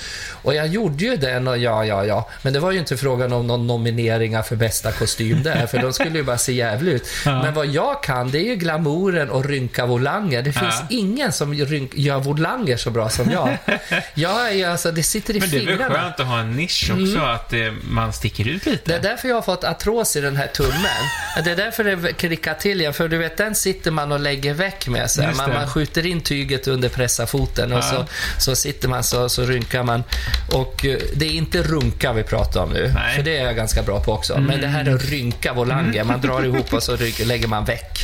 Och jag gjorde ju den och ja, ja, ja. Men det var ju inte frågan om någon nomineringar för bästa kostym där, för de skulle ju bara se jävligt ut. Men vad jag kan, det är ju glamouren och rynka volanger. Det finns Ja. ingen som rynk, gör volanger så bra som jag. [laughs] Jag är alltså, det sitter i Men det är väl fingrarna. skönt att ha en nisch också, att eh, man sticker ut lite. Det är därför jag har fått artros i den här tummen. [laughs] Det är därför det klickar till igen. För du vet, den sitter man och lägger väck med sig. Man, det. man skjuter in tyget under pressafoten och Ja. så, så sitter man så, så rynkar man. Och eh, det är inte runka vi pratar om nu. Nej. För det är jag ganska bra på också. Men det här är rynka volanger. Man drar ihop och så lägger man väck.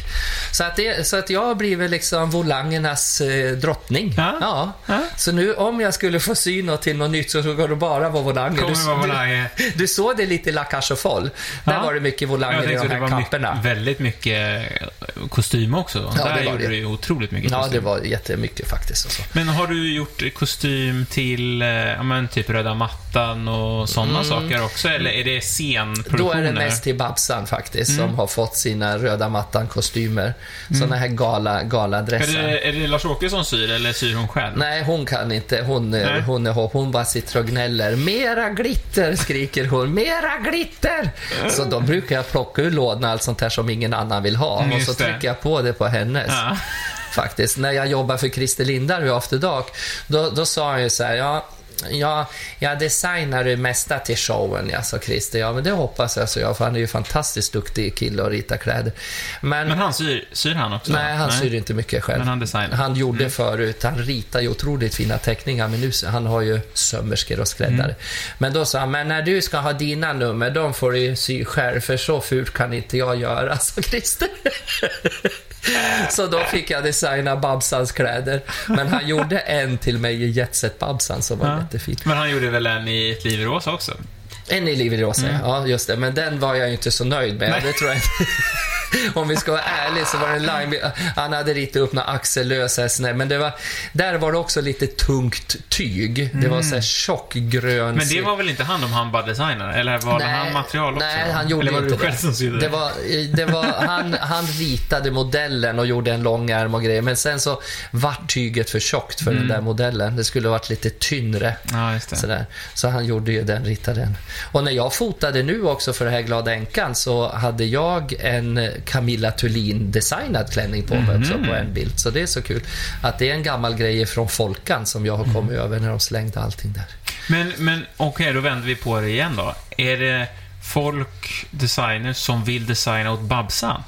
Så att, det, så att jag har blivit liksom volangernas eh, drottning. Ja. Ja. Så nu om jag skulle få sy något till något nytt så går det bara vara volanger. Volanger. Du, du såg det lite i La Cage Folles. Där Ja. var det mycket volanger i de här kapporna. mycket, väldigt mycket eh, kostym också. Ja, Där det var gjorde det. du ju otroligt mycket Ja, kostym. det var jättemycket faktiskt. Och så. Men har du gjort kostym till, eh, ja men typ Röda mattan och sådana saker också? Eller är det scenproduktioner? Mm. Då är det mest till Babsan faktiskt, Mm. som har fått sina röda mattan-kostymer. Såna här gala, Är galadressar. det, är det Lars-Åke som syr eller syr hon själv? Nej, hon kan inte. Hon, Nej. hon hopp. Hon bara sitter och gnäller. Mera glitter, skriker hon. Mera glitter! Så då brukar jag plocka ur lådan allt sånt här som ingen annan vill ha. Mm, och just så det. trycker jag på det på hennes. Ja. Faktiskt. När jag jobbade för Christer Lindar vid After Dark, då, då sa han ju så här, ja, Ja, jag designar det mesta till showen, sa Christer. Ja, men det hoppas jag, så jag, för han är ju fantastiskt duktig kille att rita kläder. Men, Men han syr, syr han också? nej, han syr inte mycket själv. Men han designar? Han gjorde förut, han ritar ju otroligt fina teckningar, men nu, han har ju sömmerskor och skräddare. Mm. Men då sa han, men när du ska ha dina nummer, de får du ju sy själv, för så fult kan inte jag göra, [laughs] sa Christer. [laughs] Så då fick jag designa Babsans kläder. Men han gjorde en till mig i Jetset Babsan som var Ja. jättefin. Men han gjorde väl en i Ett liv i rosa också? En i Liv i rosa, ja just det. Men den var jag ju inte så nöjd med. Mm. Nej. Det tror jag inte. [laughs] Om vi ska vara ärliga så var det en line, han hade ritat upp några axellösa snä, men det var, där var det också lite tungt tyg. Det var så här tjockgrön... Mm. Men det var väl inte han om han bara designade? Eller var det han material också? Nej, han gjorde Eller var inte det du själv som sydde? det. Var, det var, han, han ritade modellen och gjorde en lång ärm och grejer, men sen så vart tyget för tjockt för den där modellen. Det skulle varit lite tynnre. Ja, det. Sådär. Så han gjorde ju den, ritade den. Och när jag fotade nu också för det här Glada Änkan så hade jag en Camilla Thulin-designad klänning på mig också Mhm. på en bild. Så det är så kul att det är en gammal grej från Folkan som jag har kommit Mm. över när de slängde allting där. Men, men okej, då vänder vi på det igen då. Är det folk, designers, som vill designa åt Babsan?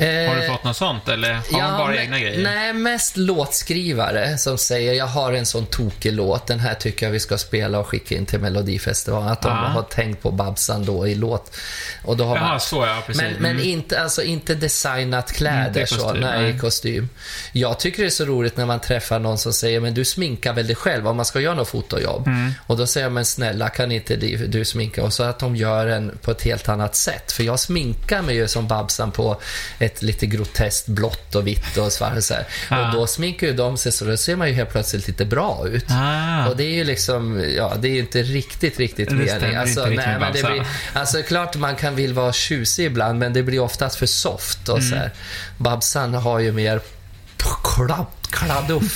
Har du Eh, fått något sånt, eller har man bara men- egna grejer? Nej, mest låtskrivare som säger jag har en sån tokig låt, den här tycker jag vi ska spela och skicka in till Melodifestivalen. Att de Ah. har tänkt på Babsan då i låt. Och då har Jaha, man, så ja, precis. men, men Mm. inte, alltså, inte designat kläder Inte i så, kostym, nej, kostym. Jag tycker det är så roligt när man träffar någon som säger, men du sminkar väl dig själv om man ska göra något fotojobb? Mm. Och då säger jag, men snälla kan inte du, du sminka? Och så att de gör en på ett helt annat sätt. För jag sminkar mig ju som Babsan på ett lite groteskt blått och vitt och svart så här. Ah. Och då sminkar ju de sig så då ser man ju helt plötsligt lite bra ut. Ah. Och det är ju liksom, ja, det är ju inte riktigt, riktigt Det stämmer mening. Alltså, inte nej, men det blir, alltså klart man kan vill vara tjusig ibland, men det blir oftast för soft och så här. Babsan har ju mer kladd, kladduff,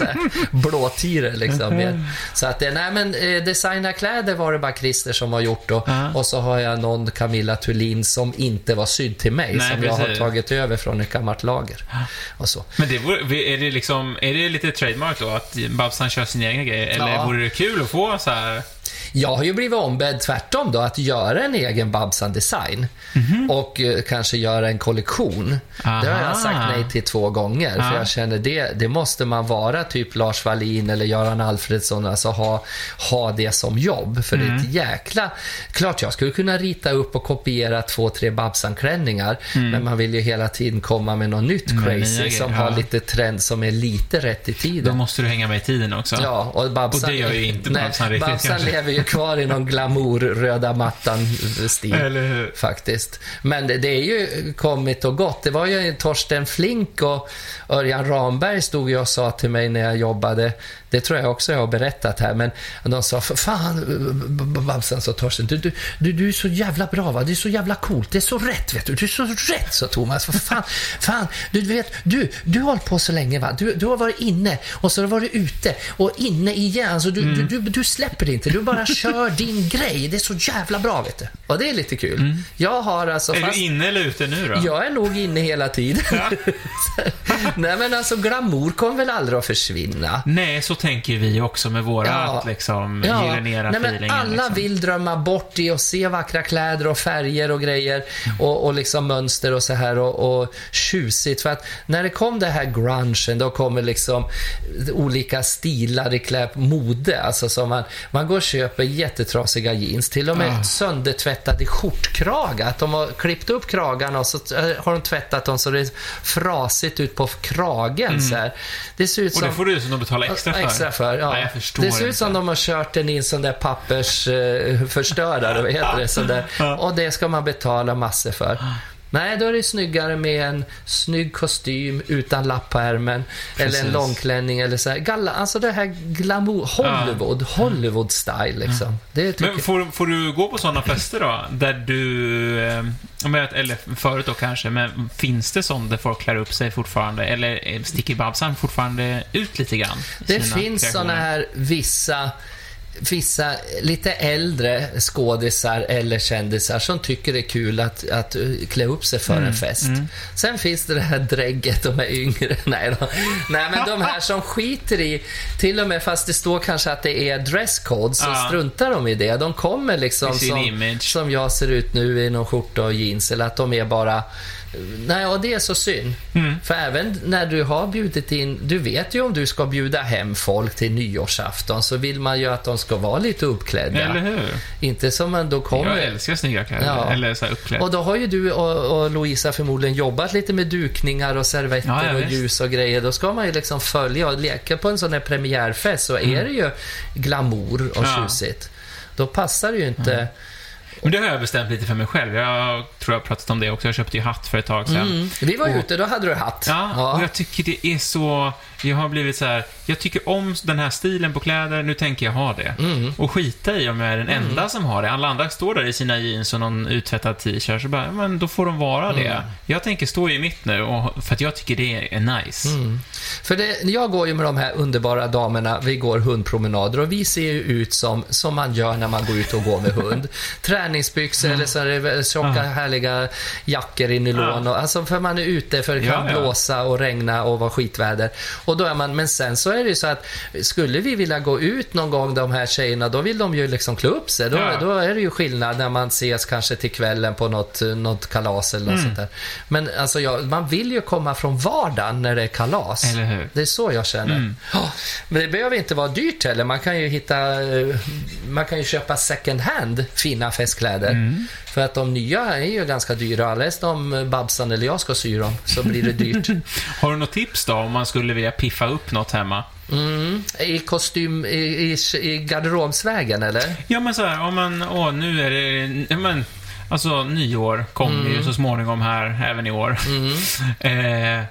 här, blåtire liksom. Så att det, nej men eh, designa kläder var det bara Christer som har gjort då. Ja. Och så har jag någon Camilla Thulin som inte var sydd till mig, Nej, som jag har precis. tagit över från ett gammalt lager. Och så. Men det vore, är det liksom, är det lite trademark då? Att Babsan kör sina egna grejer? Eller Ja. vore det kul att få så här... Jag har ju blivit ombedd tvärtom då, att göra en egen Babsan-design. Och eh, kanske göra en kollektion. Det har. Aha. jag sagt nej till två gånger. För Ja. jag känner det, det måste man vara, typ Lars Wallin eller Göran Alfredsson, alltså ha, ha det som jobb. För det är Mm. ett jäkla... Klart jag skulle kunna rita upp och kopiera två, tre Babsan-klänningar, men man vill ju hela tiden komma med något nytt Mm. Crazy som har lite trend som är lite rätt i Då tiden. måste du hänga med i tiden också. Ja, och Babsan... Och det gör ju inte nej, Babsan riktigt, Babsan kanske. lever ju kvar i någon glamour, röda mattan-stil. Faktiskt. Men det, det är ju kommit och gått. Det var ju Torsten Flink och Örjan Ramberg stod ju och sa till mig när jag jobbade, det tror jag också jag har berättat här, men de sa, "För fan, Babsan, sa Torsten, du, du, du, du är så jävla bra va, det är så jävla coolt, det är så rätt vet du, du är så rätt, sa Thomas. För fan, fan, du vet, du, du har hållit på så länge va, du, du har varit inne och så har du varit ute och inne igen, alltså, du, du, du, du släpper inte, du bara kör din grej, det är så jävla bra vet du. Och det är lite kul. Jag har alltså, Är fast- du inne eller ute nu då? jag är nog inne hela tiden. [laughs] Nej men alltså glamour kommer väl aldrig att försvinna. Nej, så tänker vi också med våra Ja. liksom Ja, gyllene feelingen. alla liksom. vill drömma bort i och se vackra kläder och färger och grejer och, och liksom mönster och så här och, och tjusigt. För att när det kom det här grungen, då kommer liksom olika stilar i klä, mode. Alltså som man, man går och köper jättetrasiga jeans, till och med Ah. söndertvättade skjortkragar. Att de har klippt upp kragarna och så eh, har de tvättat dem så det är frasigt ut på kragen. Så här. Det ser ut Mm. Och som... det får du som de betalar extra för. Extra för, ja. Nej, jag förstår det ser ut som de har kört den i en sån där pappersförstörare, förstörare, vad heter det? Sån där. Och det ska man betala massor för. Nej, då är det snyggare med en snygg kostym utan lapp på ärmen. Eller en Precis. långklänning eller så här. Galla, alltså det här glamour, Hollywood, Hollywood style liksom. Det tycker Men får, får du gå på sådana fester då? Där du... Eh, eller förut då kanske, men finns det sånt där folk klär upp sig fortfarande? Eller eh, sticker Babsan fortfarande ut lite grann? Det finns såna här vissa Vissa lite äldre skådisar eller kändisar som tycker det är kul att, att klä upp sig för en fest. Sen finns det det här drägget, de är yngre. [laughs] Nej, då. Nej, men de här som skiter i, till och med fast det står kanske att det är dresscode, så Ja. struntar de i det. De kommer liksom som, image. som jag ser ut nu i någon skjorta och jeans, eller att de är bara Nej, och det är så synd. Mm. För även när du har bjudit in, du vet ju om du ska bjuda hem folk till nyårsafton så vill man ju att de ska vara lite uppklädda. Eller hur? Inte som man då kommer... Jag älskar snygga kläder. Ja. Eller så här uppklädd. Och då har ju du och, och Louisa förmodligen jobbat lite med dukningar och servetter Ja, ja, och ljus och grejer. Då ska man ju liksom följa och leka på en sån här premiärfest så är det ju glamour och Mm. Ja. tjusigt. Då passar det ju inte... Men det har jag bestämt lite för mig själv. Jag tror jag har pratat om det också. Jag köpte ju hatt för ett tag sedan. Mm. Vi var Och- ute, då hade du hatt. Ja, och jag tycker det är så... Jag har blivit så här... Jag tycker om den här stilen på kläder, nu tänker jag ha det. Mm. Och skita i om jag är den enda som har det. Alla andra står där i sina jeans och någon uttvättad t-shirt, så bara, men då får de vara Mm. det. Jag tänker stå i mitt nu, och, för att jag tycker det är nice. Mm. För det, jag går ju med de här underbara damerna, vi går hundpromenader och vi ser ju ut som, som man gör när man går ut och går med hund. [laughs] träningsbyxor eller så tjocka härliga jackor i nylon. Och, alltså för man är ute för det kan Ja, ja. blåsa och regna och vara skitväder. Och då är man, men sen så är det ju så att skulle vi vilja gå ut någon gång de här tjejerna, då vill de ju liksom klä upp sig. Då, Ja. då är det ju skillnad när man ses kanske till kvällen på något, något kalas eller Mm. något sånt där. Men alltså jag, man vill ju komma från vardagen när det är kalas. Det är så jag känner. Mm. Ja, Men det behöver inte vara dyrt heller. Man kan ju hitta, eh, man kan ju köpa second hand fina festkläder. Mm. För att de nya är ju ganska dyra. Alldeles om Babsan eller jag ska sy dem så blir det dyrt. [laughs] Har du något tips då om man skulle vilja piffa upp något hemma? Mm. I kostym, i, i, i garderobsvägen eller? Ja, men så här, om man, åh, nu är det, men, alltså nyår kommer Mm. ju så småningom här, även i år. [laughs] Eh,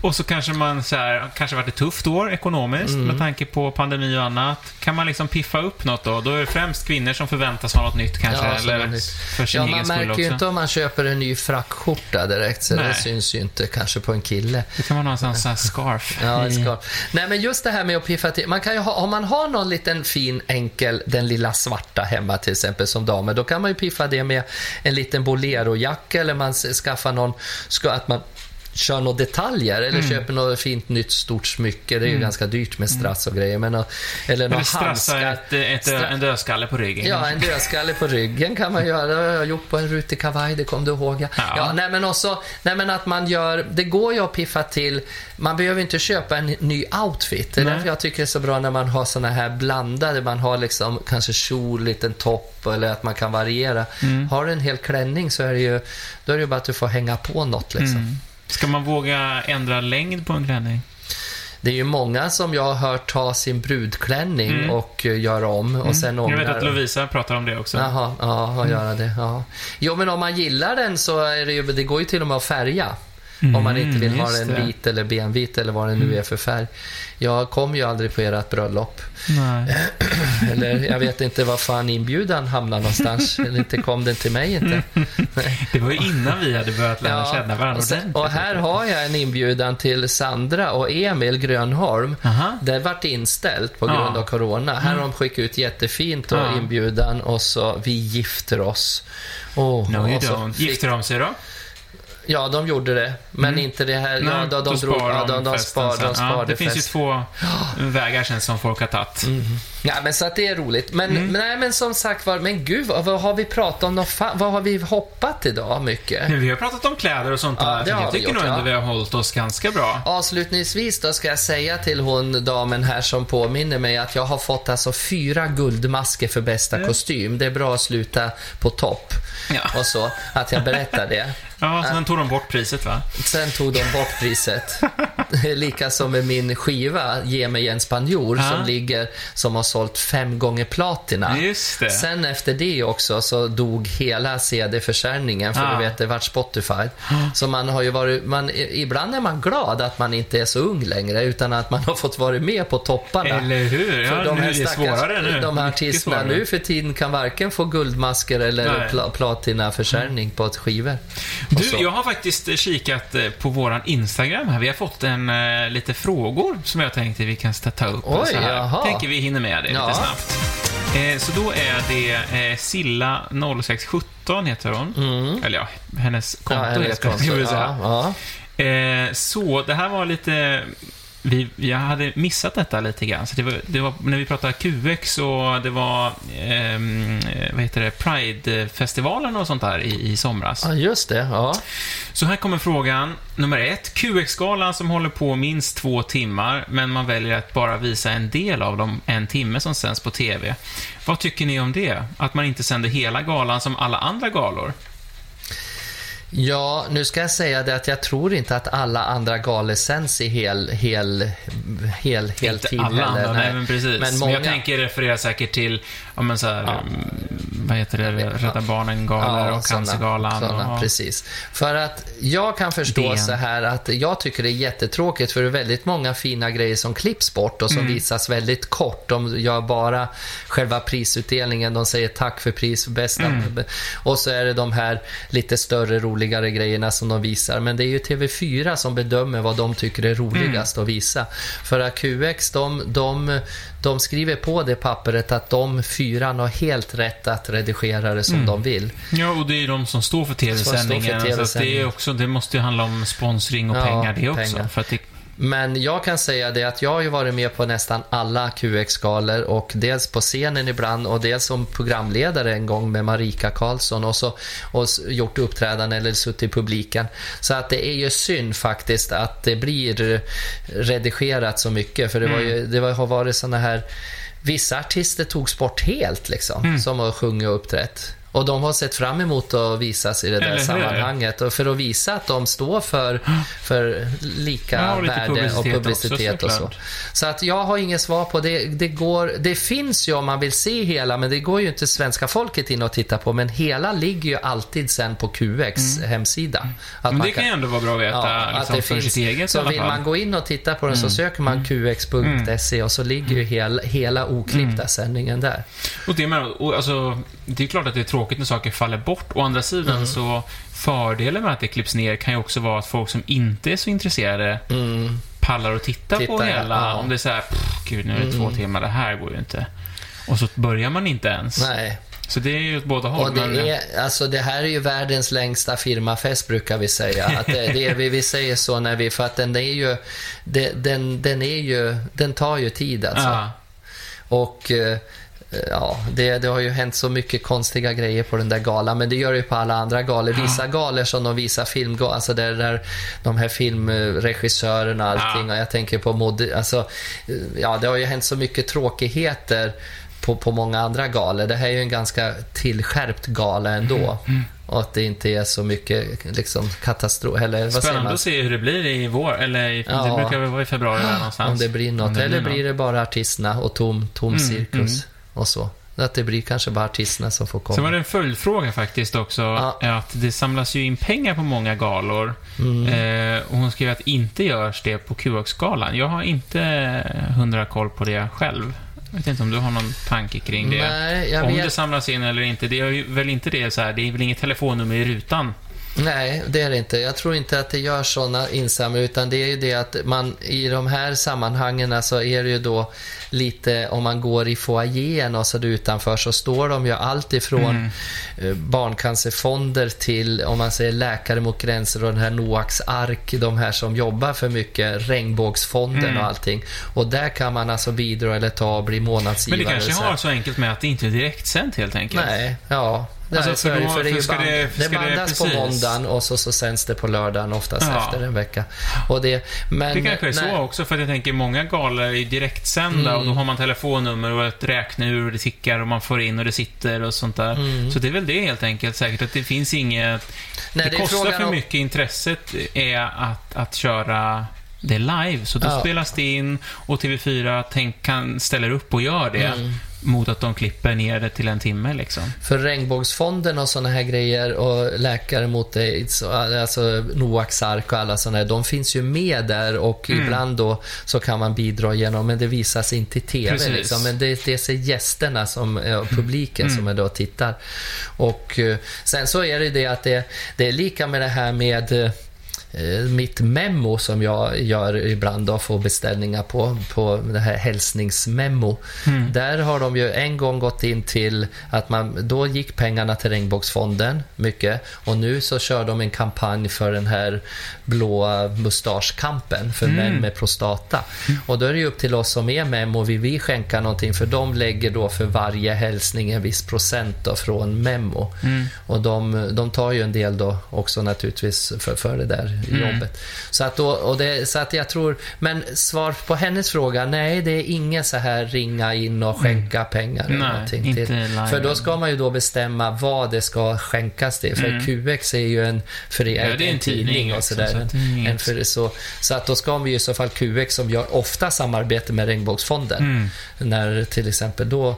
och så kanske man så här, kanske varit ett tufft år ekonomiskt Mm. med tanke på pandemi och annat. Kan man liksom piffa upp något då? Då är det främst kvinnor som förväntas ha något nytt kanske, Ja, eller nytt. för sin Ja, egen man skull märker också. ju inte om man köper en ny frackskjorta direkt, så det syns ju inte kanske på en kille. Det kan vara någon sån här scarf. Ja, det ska. Nej, men just det här med att piffa till. Man kan ju ha, om man har någon liten fin enkel, den lilla svarta hemma till exempel som damer, då kan man ju piffa det med en liten bolerojacka eller man skaffar någon, ska, att man kör några detaljer eller Mm. köper något fint nytt stort smycke. Det är ju ganska dyrt med strass och grejer. Men, nå- eller några handskar. ett, ett, Stra- en dödskalle på ryggen. Ja, kanske. en dödskalle på ryggen kan man göra. Det har jag gjort på en rutig kavaj, det kom du ihåg. Ja. Ja. Ja, nej, men också, nej, men att man gör, det går ju att piffa till, man behöver inte köpa en ny outfit. Det är Nej. därför jag tycker det är så bra när man har såna här blandade, man har liksom kanske kjol, liten topp eller att man kan variera. Mm. Har du en hel klänning så är det ju, då är det ju bara att du får hänga på något liksom. Mm. Ska man våga ändra längd på en klänning? Det är ju många som jag har hört ta sin brudklänning Mm. och uh, göra om och sen Jag ångrar vet att Lovisa pratar om det också. Jaha, ja, att göra det. Ja. Jo, men om man gillar den så är det ju, det går ju till och med att färga. om man inte vill ha Mm, den vit eller benvit eller vad det nu är för färg. Jag kom ju aldrig på ert bröllop. [clears throat] Eller jag vet inte var fan inbjudan hamnar någonstans. eller inte kom den till mig inte. [laughs] Det var ju innan vi hade börjat lära känna varandra och, sen, och här har jag en inbjudan till Sandra och Emil Grönholm. Aha. Det vart inställt på grund Ja. av Corona. Här har de skickat ut jättefint och Ja. inbjudan och så vi gifter oss. Oh, No, you don't. fick- Gifter de sig då? Ja, de gjorde det. Men Mm. inte det här. Nej, ja, de, de drog, sparar ja, de, de, spar, de sparade ja, Det finns ju fest. två vägar sen som folk har tagit. Ja, men så att det är roligt. Men, Mm. men, nej, men som sagt var, men gud, vad, vad har vi pratat om? Vad har vi hoppat idag mycket? Men vi har pratat om kläder och sånt Ja, där. jag tycker gjort, nog ändå ja. vi har hållit oss ganska bra. Avslutningsvis då ska jag säga till hon damen här som påminner mig att jag har fått alltså fyra guldmasker för bästa kostym. Det är bra att sluta på topp. Ja. Och så, att jag berättar det. [laughs] Ja, sen tog de bort priset va? Sen tog de bort priset. [laughs] [laughs] Lika som med min skiva Ge mig en spanjor Ja. som ligger, som har sålt fem gånger platina. Sen efter det också så dog hela CD-försäljningen för Ah. du vet, det vart Spotify. [gasps] Så man har ju varit, man, ibland är man glad att man inte är så ung längre utan att man har fått vara med på topparna. Eller hur? För Ja, nu är det svårare nu. De här artisterna nu för tiden kan varken få guldmasker eller pla, platinaförsäljning på ett skivor. Du, jag har faktiskt kikat eh, på våran Instagram här. Vi har fått en, eh, lite frågor som jag tänkte vi kan ta upp. Oj, så här. jaha. tänker vi hinner med det Ja. lite snabbt. Eh, så då är det eh, Silla0617 heter hon. Mm. Eller ja, hennes konto Ja, heter [laughs] vi säga. Ja, ja. Eh, så, det här var lite... Vi, jag hade missat detta lite grann. Så det var, det var när vi pratade QX och det var, eh, vad heter det, Pride-festivalen och sånt där i, i somras. ja, just det. Ja. Så här kommer frågan nummer ett. QX-galan som håller på minst två timmar, men man väljer att bara visa en del av dem en timme som sänds på TV. Vad tycker ni om det? Att man inte sänder hela galan som alla andra galor? Ja, nu ska jag säga det att jag tror inte att alla andra galor sänds i hel, hel, hel, heltid Inte alla heller. andra, nej, men precis. Men, Men många, jag tänker referera säkert till, ja men så här, Ja. mm, vad heter det, Rädda Barnen-galor och såna- Cancergalan. såna, och, precis. För att jag kan förstå DN. så här att jag tycker det är jättetråkigt för det är väldigt många fina grejer som klipps bort och som Mm. visas väldigt kort. De gör bara själva prisutdelningen, de säger tack för pris, bästa. Mm. Och så är det de här lite större roliga roligare grejerna som de visar. Men det är ju TV4 som bedömer vad de tycker är roligast Mm. att visa. För att QX, de, de, de skriver på det pappret att de fyran har helt rätt att redigera det som Mm. de vill. Ja, och det är de som står för tv-sändningen. Så att det, är TV-sändningen. också, det måste ju handla om sponsring och Ja, pengar det också. pengar. För att det, Men jag kan säga det att jag har ju varit med på nästan alla QX-galor och dels på scenen ibland och dels som programledare en gång med Marika Karlsson och, så, och gjort uppträdanden eller suttit i publiken. Så att det är ju synd faktiskt att det blir redigerat så mycket för det, var ju, det var, har varit såna här Vissa artister togs bort helt liksom, som har sjungit och uppträtt. Och de har sett fram emot att visas i det där sammanhanget. Och för att visa att de står för, för lika Ja, och värde och publicitet också, och så. Så att jag har inget svar på det. Det, går, det finns ju om man vill se hela, men det går ju inte svenska folket in och titta på. Men hela ligger ju alltid sen på QX hemsida. Att Mm. men man det kan ju ändå vara bra att veta Ja, liksom, att det för finns. sitt eget så vill. Mm. man gå in och titta på den så söker man qx.se och så ligger ju hela, hela oklippta Mm. sändningen där. Och det, med, och alltså, det är klart att det är tråkigt när saker faller bort. Å andra sidan Mm. så fördelen med att det klipps ner kan ju också vara att folk som inte är så intresserade Mm. pallar att titta, på hela. ja. Mm. Om det är så här, "Pff, gud nu är det två timmar, det här går ju inte. Och så börjar man inte ens. Nej. Så det är ju åt båda håll. Och det, men, är, alltså det här är ju världens längsta firmafest brukar vi säga. Att det, det är, vi, vi säger så när vi, för att den är ju, det, den, den är ju, den tar ju tid alltså. ja. Och eh, ja, det, det har ju hänt så mycket konstiga grejer på den där galan, men det gör det ju på alla andra galor. Vissa galor som de visar film, alltså där, där de här filmregissörerna och allting, Ja. och jag tänker på mod, alltså, ja, det har ju hänt så mycket tråkigheter på, på många andra galor. Det här är ju en ganska tillskärpt gala ändå. Mm, Och att det inte är så mycket liksom, katastrof, eller vad säger Spännande man? att se hur det blir i vår, eller i, Ja. det brukar väl vara i februari någonstans. Om det blir något. Det eller blir blir det bara artisterna och tom, tom Mm, cirkus och så. Att det blir kanske bara artisterna som får komma. Sen var det en följdfråga faktiskt också. Ja. Att det samlas ju in pengar på många galor. Mm. Eh, och hon skrev att inte görs det på QX-galan. Jag har inte hundra koll på det själv. Jag vet inte om du har någon tanke kring det. Nej, om vet. det samlas in eller inte. Det är väl inte det så här. Det är väl inget telefonnummer i rutan? Nej, det är det inte. Jag tror inte att det gör sådana insamlingar, utan det är ju det att man i de här sammanhangen så är det ju då lite, om man går i foajén och så utanför så står de ju allt ifrån eh, barncancerfonder till, om man säger Läkare mot gränser och den här Noaks ark, de här som jobbar för mycket, Regnbågsfonden Mm. och allting. Och där kan man alltså bidra eller ta och bli Men månadsgivare. det kanske har så enkelt med att det inte är direktsänt helt enkelt. Nej, ja. Det, Alltså, så för det, då- för det, för ju ska band, det- det, ska det- bandas på måndagen och så, så sänds det på lördagen oftast Ja. efter en vecka. Och det, men, Det kanske är nej, så också, för att jag tänker många galor är ju direktsända Mm. och då har man telefonnummer och ett räkneur och det tickar och man får in och det sitter och sånt där. Mm. Så det är väl det helt enkelt säkert, att det finns inget... Nej, det, det kostar för om- mycket. Intresset är att, att köra det live, så då Ja. spelas det in och TV4 tänk, kan, ställer upp och gör det Mm. Mot att de klipper ner det till en timme liksom. För Regnbågsfonden och sådana här grejer och Läkare mot aids, alltså Noaks ark och alla sådana här, de finns ju med där och Mm. ibland då så kan man bidra genom, men det visas inte i TV liksom. Men det, det ser gästerna, som, ja, publiken Mm. som är då tittar. Och eh, sen så är det det att det, det är lika med det här med eh, mitt memo som jag gör ibland och får beställningar på, på det här hälsningsmemo. Mm. Där har de ju en gång gått in till att man, då gick pengarna till Regnbågsfonden mycket och nu så kör de en kampanj för den här blåa mustaschkampen för män med prostata. Och då är det ju upp till oss som är Memo, vill vi skänka någonting för de lägger då för varje hälsning en viss procent då från Memo. Och de, de tar ju en del då också naturligtvis för, för det där jobbet. Så att, då, och det, så att jag tror, men svar på hennes fråga, nej det är inget så här ringa in och skänka pengar eller Nej, någonting inte till. För då ska man ju då bestämma vad det ska skänkas till. För QX är ju en, för det Ja, är en tidning och sådär. så En så, så att då ska vi ju i så fall QX som gör ofta samarbete med Regnbågsfonden. Mm. När till exempel då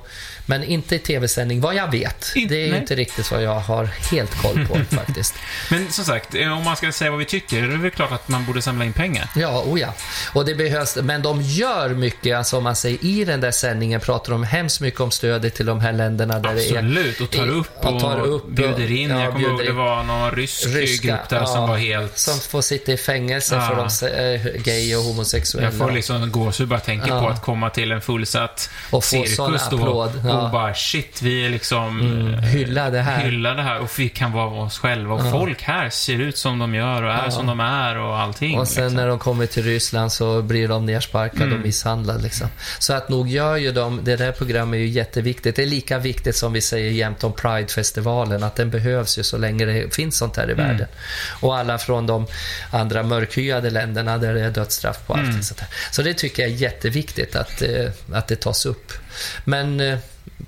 Men inte i tv-sändning, vad jag vet. In- det är ju inte riktigt vad jag har helt koll på [laughs] faktiskt. Men som sagt, eh, om man ska säga vad vi tycker, är det väl klart att man borde samla in pengar. Ja, oh ja. Och det behövs, men de gör mycket, alltså om man säger i den där sändningen pratar de hemskt mycket om stödet till de här länderna där det är Absolut, och tar upp och, och tar upp bjuder in. ja, jag kommer ihåg det var någon rysk ryska, grupp där som ja, var helt... Som får sitta i fängelse Ja. för de äh, gay och homosexuella. Jag får liksom gåshud bara tänka på att komma till en fullsatt Och få cirkus då applåd, ja. Och bara shit, vi är liksom Mm, hylla det här. hylla det här och vi kan vara oss själva och folk här ser ut som de gör och är Ja. som de är och allting. Och sen liksom. när de kommer till Ryssland så blir de nersparkade Mm. och misshandlade. Liksom. Så att nog gör ju de, det där programmet är ju jätteviktigt. Det är lika viktigt som vi säger jämt om Pride-festivalen, att den behövs ju så länge det finns sånt här i Mm. världen. Och alla från de andra mörkhyade länderna där det är dödsstraff på allting Mm. sånt. Så det tycker jag är jätteviktigt att, eh, att det tas upp. Men eh,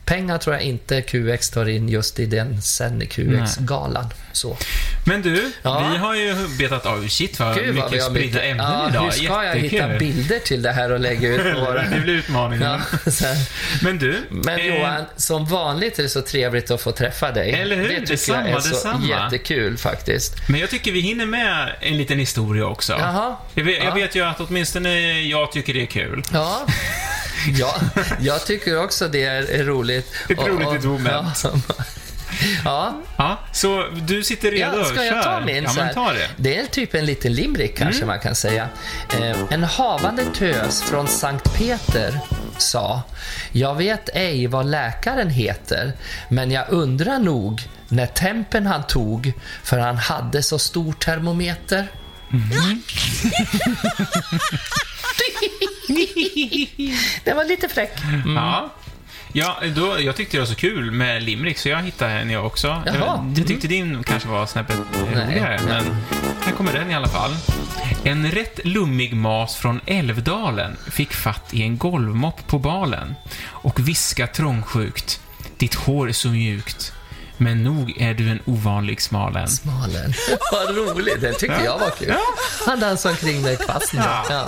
pengar tror jag inte QX tar in just i den sen QX-galan. Så. Men du, Ja. vi har ju betat av. Shit vad Gud vad vi mycket har spridda mycket. ämnen ja, idag. Hur ska jag hitta Jättekul. bilder till det här och lägga ut [laughs] på våra... det blir utmaningen. Ja, [laughs] så. Men du, Men eh, Johan, som vanligt är det så trevligt att få träffa dig. Eller hur? Det tycker Detsamma, jag är så detsamma. jättekul faktiskt. Men jag tycker vi hinner med en liten historia också. Jaha. Jag vet, Ja. jag vet ju att åtminstone jag tycker det är kul. Ja. [laughs] Ja, jag tycker också det är roligt. Ett roligt moment. Ja. ja. Ja, så du sitter redo? Ja, ska jag ta min? Ja, men ta det. det är typ en liten limerick kanske man kan säga. Eh, en havande tös från Sankt Peter sa Jag vet ej vad läkaren heter, men jag undrar nog när tempen han tog, för han hade så stor termometer. [laughs] [laughs] [laughs] Den var lite fräck. Ja. Ja, då, jag tyckte det var så kul med limerick, så jag hittade en jag också. Jaha. Jag, jag tyckte din kanske var snäppet roligare, men här kommer den i alla fall. En rätt lummig mas från Älvdalen fick fatt i en golvmopp på balen och viska trångsjukt. Ditt hår är så mjukt, men nog är du en ovanlig smalen. Smalen. [laughs] Vad roligt, den tyckte jag var kul. Han dansade omkring med kvasten. Ja. Ja.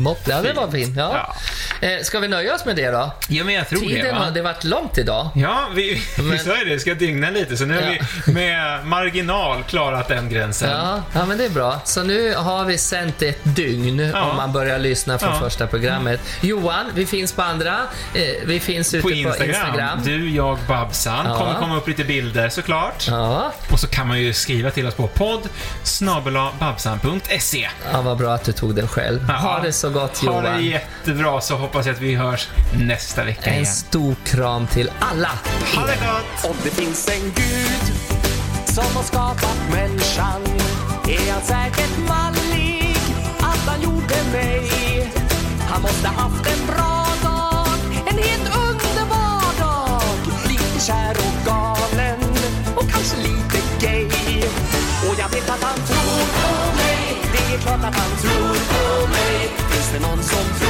Mopp, ja, det var fint. Ja. Eh, ska vi nöja oss med det då? Ja, men jag tror det, Tiden va? har det varit långt idag. Ja, vi, vi Men- sa ju det, vi ska dygna lite, så nu har Ja. vi med marginal klarat den gränsen. Ja, ja, men det är bra. Så nu har vi sänt ett dygn Ja. om man börjar lyssna från Ja. första programmet. Johan, vi finns på andra. Eh, vi finns ute På på Instagram. Instagram. Du, jag, Babsan. Ja. kommer komma upp lite bilder såklart. Ja. Och så kan man ju skriva till oss på podd babsan.se. ja, vad bra att du tog den själv. Ja. Ha det så gott Ha det Johan. jättebra så hoppas jag att vi hörs nästa vecka En igen. stor kram till alla. Ha det gott! Om det finns en gud som har skapat människan är han säkert mallig att han gjorde mig. Han måste haft en bra dag, en helt underbar dag. Lite kär och galen vet att han tror på mig, det är klart att han tror på mig. Finns det någon som tror